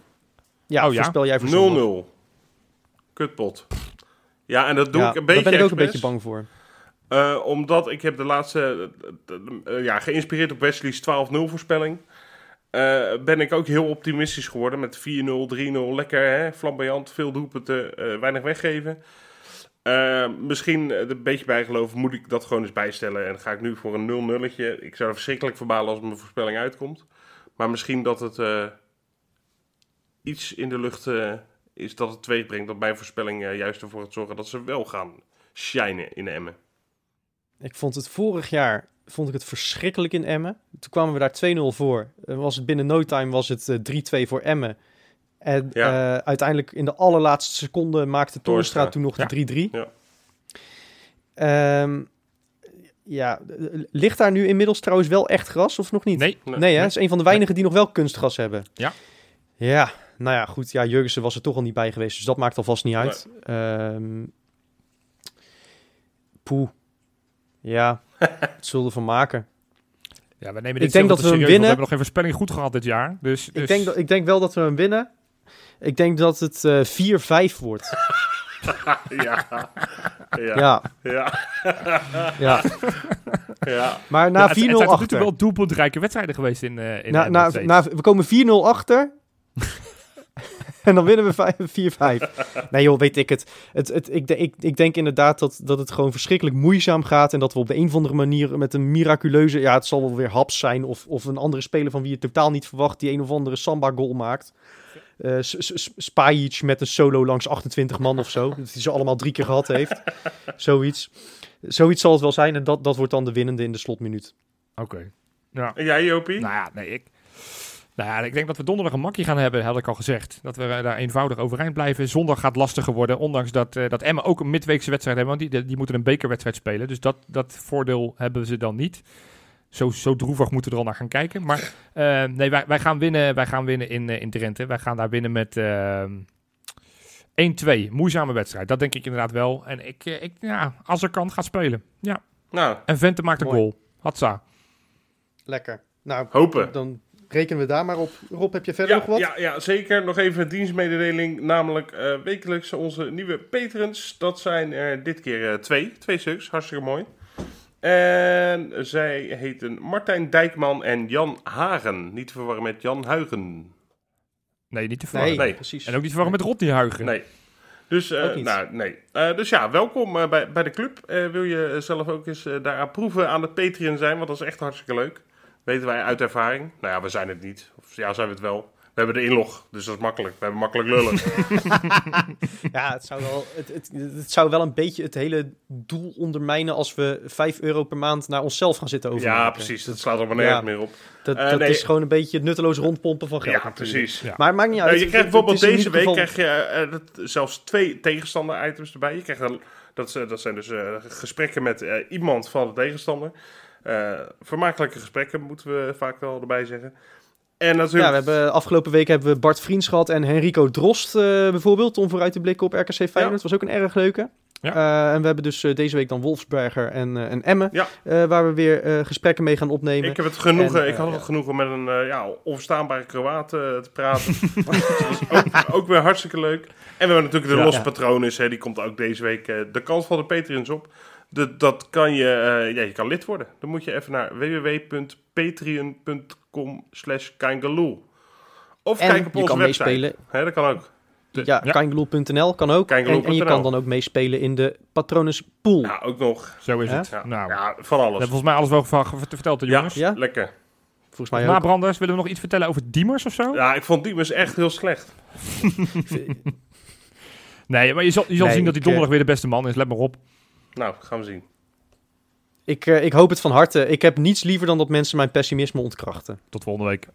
[SPEAKER 1] Ja,
[SPEAKER 2] Oh, ja?
[SPEAKER 1] voorspel jij voor zondag.
[SPEAKER 3] 0-0. Kutpot. Ja, en dat doe
[SPEAKER 1] Ja,
[SPEAKER 3] ik een beetje
[SPEAKER 1] Daar ben ik ook een beetje bang voor.
[SPEAKER 3] Eh, omdat ik heb de laatste, eh, ja, geïnspireerd op Wesley's 12-0 voorspelling, eh, ben ik ook heel optimistisch geworden met 4-0, 3-0. Lekker, hè? flamboyant, veel doelpunten, eh, weinig weggeven. Misschien een beetje bijgeloof, moet ik dat gewoon eens bijstellen. En ga ik nu voor een 0-0'tje. Ik zou er verschrikkelijk verbalen als mijn voorspelling uitkomt. Maar misschien dat het iets in de lucht is dat het teweeg brengt. Dat mijn voorspelling eh, juist ervoor gaat zorgen dat ze wel gaan shinen in Emmen.
[SPEAKER 1] Ik vond het vorig jaar vond ik het verschrikkelijk in Emmen. Toen kwamen we daar 2-0 voor. Eh, Was het binnen no time was het eh, 3-2 voor Emmen. En
[SPEAKER 3] Ja.
[SPEAKER 1] eh, uiteindelijk in de allerlaatste seconde maakte Toornstra. toen nog
[SPEAKER 2] Ja.
[SPEAKER 1] de 3-3.
[SPEAKER 3] Ja.
[SPEAKER 1] Ehm, ja, eh, ligt daar nu inmiddels trouwens wel echt gras of nog niet?
[SPEAKER 2] Nee,
[SPEAKER 1] Nee, hè? Het is een van de weinigen die nog wel kunstgras hebben.
[SPEAKER 2] Ja.
[SPEAKER 1] Ja, nou ja, goed. Ja, Jurgensen was er toch al niet bij geweest, dus dat maakt alvast niet uit. Ehm poeh. Ja, het zullen we van maken.
[SPEAKER 2] Ja, we nemen
[SPEAKER 1] Ik
[SPEAKER 2] dit
[SPEAKER 1] denk
[SPEAKER 2] zelf
[SPEAKER 1] dat we
[SPEAKER 2] serieus,
[SPEAKER 1] winnen.
[SPEAKER 2] We hebben nog geen voorspelling goed gehad dit jaar. Dus, dus
[SPEAKER 1] Ik, denk dat, ik denk wel dat we hem winnen. Ik denk dat het eh 4-5 wordt.
[SPEAKER 3] Ja. Ja.
[SPEAKER 1] Ja,
[SPEAKER 3] Ja.
[SPEAKER 1] Maar na
[SPEAKER 2] Ja, het, het
[SPEAKER 1] 4-0
[SPEAKER 2] zijn
[SPEAKER 1] achter.
[SPEAKER 2] wel doelpuntrijke wedstrijden geweest in, eh in
[SPEAKER 1] Na, na, na, we komen 4-0 achter. en dan winnen we vijf- 4-5. Nee joh, weet ik het. het, het ik, ik, ik denk inderdaad dat, dat het gewoon verschrikkelijk moeizaam gaat. En dat we op de een of andere manier met een miraculeuze... Ja, het zal wel weer Haps zijn. Of, of een andere speler van wie je totaal niet verwacht... die een of andere Samba-goal maakt. Eh Spajic met een solo langs 28 man of zo. Dat hij ze allemaal drie keer gehad heeft. Zoiets. Zoiets zal het wel zijn. En dat, dat wordt dan de winnende in de slotminuut.
[SPEAKER 2] Oké. Ja.
[SPEAKER 3] En jij, Jopie?
[SPEAKER 2] Nou ja, nee, ik... Nou ja, ik denk dat we donderdag een makkie gaan hebben, had ik al gezegd. Dat we eh, daar eenvoudig overeind blijven. Zondag gaat lastiger worden, ondanks dat, eh dat Emmen ook een midweekse wedstrijd hebben. Want die, die moeten een bekerwedstrijd spelen. Dus dat, dat voordeel hebben ze dan niet. Zo, zo droevig moeten we er al naar gaan kijken. Maar eh, nee, wij, wij gaan winnen, wij gaan winnen in, in Drenthe. Wij gaan daar winnen met ehm 1-2. Moeizame wedstrijd, dat denk ik inderdaad wel. En ik, ik ja, als er kan, gaat spelen. Ja.
[SPEAKER 3] Nou,
[SPEAKER 2] En Vente maakt een
[SPEAKER 1] Mooi.
[SPEAKER 2] goal. Hatsa.
[SPEAKER 1] Lekker. Nou,
[SPEAKER 3] hopen.
[SPEAKER 1] dan rekenen we daar maar op. Rob, heb je verder
[SPEAKER 3] Ja,
[SPEAKER 1] nog wat?
[SPEAKER 3] ja, ja, zeker. Nog even een dienstmededeling. Namelijk eh, wekelijks onze nieuwe patrons. Dat zijn er dit keer eh, twee. Twee stuks. Hartstikke mooi. En zij heten Martijn Dijkman en Jan Hagen. Niet te verwarren met Jan Huigen.
[SPEAKER 2] Nee, niet te verwarren.
[SPEAKER 1] Nee,
[SPEAKER 3] Nee.
[SPEAKER 1] precies.
[SPEAKER 2] En ook niet te verwarren met Rodney Huigen.
[SPEAKER 3] Nee. Dus, eh, nou, nee. Eh, dus ja, welkom eh, bij, bij de club. Eh, wil je zelf ook eens eh, daaraan proeven aan de Patreon zijn? Want dat is echt hartstikke leuk. Weten wij uit ervaring. Nou ja, we zijn het niet. Of ja, zijn we het wel. We hebben de inlog, dus dat is makkelijk. We hebben makkelijk lullen.
[SPEAKER 1] Ja, het zou, wel, het, het, het zou wel een beetje het hele doel ondermijnen als we 5 euro per maand naar onszelf gaan zitten overmaken.
[SPEAKER 3] ja, precies. Dat slaat er maar nergens
[SPEAKER 1] Ja.
[SPEAKER 3] meer op.
[SPEAKER 1] Dat,
[SPEAKER 3] Eh,
[SPEAKER 1] dat
[SPEAKER 3] nee.
[SPEAKER 1] is gewoon een beetje het nutteloos rondpompen van geld.
[SPEAKER 3] Ja,
[SPEAKER 1] natuurlijk.
[SPEAKER 3] precies.
[SPEAKER 2] Ja.
[SPEAKER 1] Maar het maakt niet uit.
[SPEAKER 3] Je
[SPEAKER 1] Het-
[SPEAKER 3] krijgt bijvoorbeeld deze week
[SPEAKER 1] geval-
[SPEAKER 3] krijg je eh, dat- zelfs twee tegenstander items erbij. Je krijgt dat, dat zijn dus eh, gesprekken met eh, iemand van de tegenstander. Eh, vermakelijke gesprekken moeten we vaak wel erbij zeggen. En natuurlijk...
[SPEAKER 1] Ja, we hebben, afgelopen week hebben we Bart Vriends gehad en Henrico Drost eh, bijvoorbeeld, om vooruit te blikken op RKC Feyenoord.
[SPEAKER 3] Ja.
[SPEAKER 1] Dat was ook een erg leuke.
[SPEAKER 2] Ja.
[SPEAKER 1] Eh, en we hebben dus eh, deze week dan Wolfsberger en, eh, en Emmen,
[SPEAKER 3] Ja.
[SPEAKER 1] eh, waar we weer eh, gesprekken mee gaan opnemen.
[SPEAKER 3] Ik heb het genoegen,
[SPEAKER 1] En,
[SPEAKER 3] ik had
[SPEAKER 1] eh,
[SPEAKER 3] het genoegen met een eh, ja, onverstaanbare Kroaat eh, te praten. dat is ook, ook weer hartstikke leuk. En we hebben natuurlijk de losse
[SPEAKER 1] Ja.
[SPEAKER 3] patronen, hè, die komt ook deze week eh, de kans van de Patreons op. De, dat kan je, eh, ja, je kan lid worden. Dan moet je even naar www.patreon.com slash Of
[SPEAKER 1] en
[SPEAKER 3] kijk op
[SPEAKER 1] je
[SPEAKER 3] onze
[SPEAKER 1] kan
[SPEAKER 3] website.
[SPEAKER 1] meespelen.
[SPEAKER 3] Hè, dat kan ook.
[SPEAKER 2] De-
[SPEAKER 1] Ja,
[SPEAKER 2] ja.
[SPEAKER 1] Kan ook. En, en je kan dan ook meespelen in de Patronus Pool.
[SPEAKER 3] Ja, ook nog.
[SPEAKER 2] Zo is
[SPEAKER 1] Ja?
[SPEAKER 2] het.
[SPEAKER 3] Ja,
[SPEAKER 2] Nou,
[SPEAKER 3] ja van
[SPEAKER 2] we hebben
[SPEAKER 3] alles.
[SPEAKER 2] volgens mij alles wel van verteld, jongens.
[SPEAKER 1] Ja?
[SPEAKER 3] lekker.
[SPEAKER 1] Volgens mij ook.
[SPEAKER 2] Nabranders, willen we nog iets vertellen over Diemers of zo?
[SPEAKER 3] Ja, ik vond Diemers echt heel slecht.
[SPEAKER 2] Nee, maar je zal, je zal
[SPEAKER 1] Nee,
[SPEAKER 2] zien dat hij
[SPEAKER 1] ik, eh,
[SPEAKER 2] donderdag weer de beste man is. Let maar op.
[SPEAKER 3] Nou, gaan we zien.
[SPEAKER 1] Ik, eh, ik hoop het van harte. Ik heb niets liever dan dat mensen mijn pessimisme ontkrachten.
[SPEAKER 2] Tot volgende week.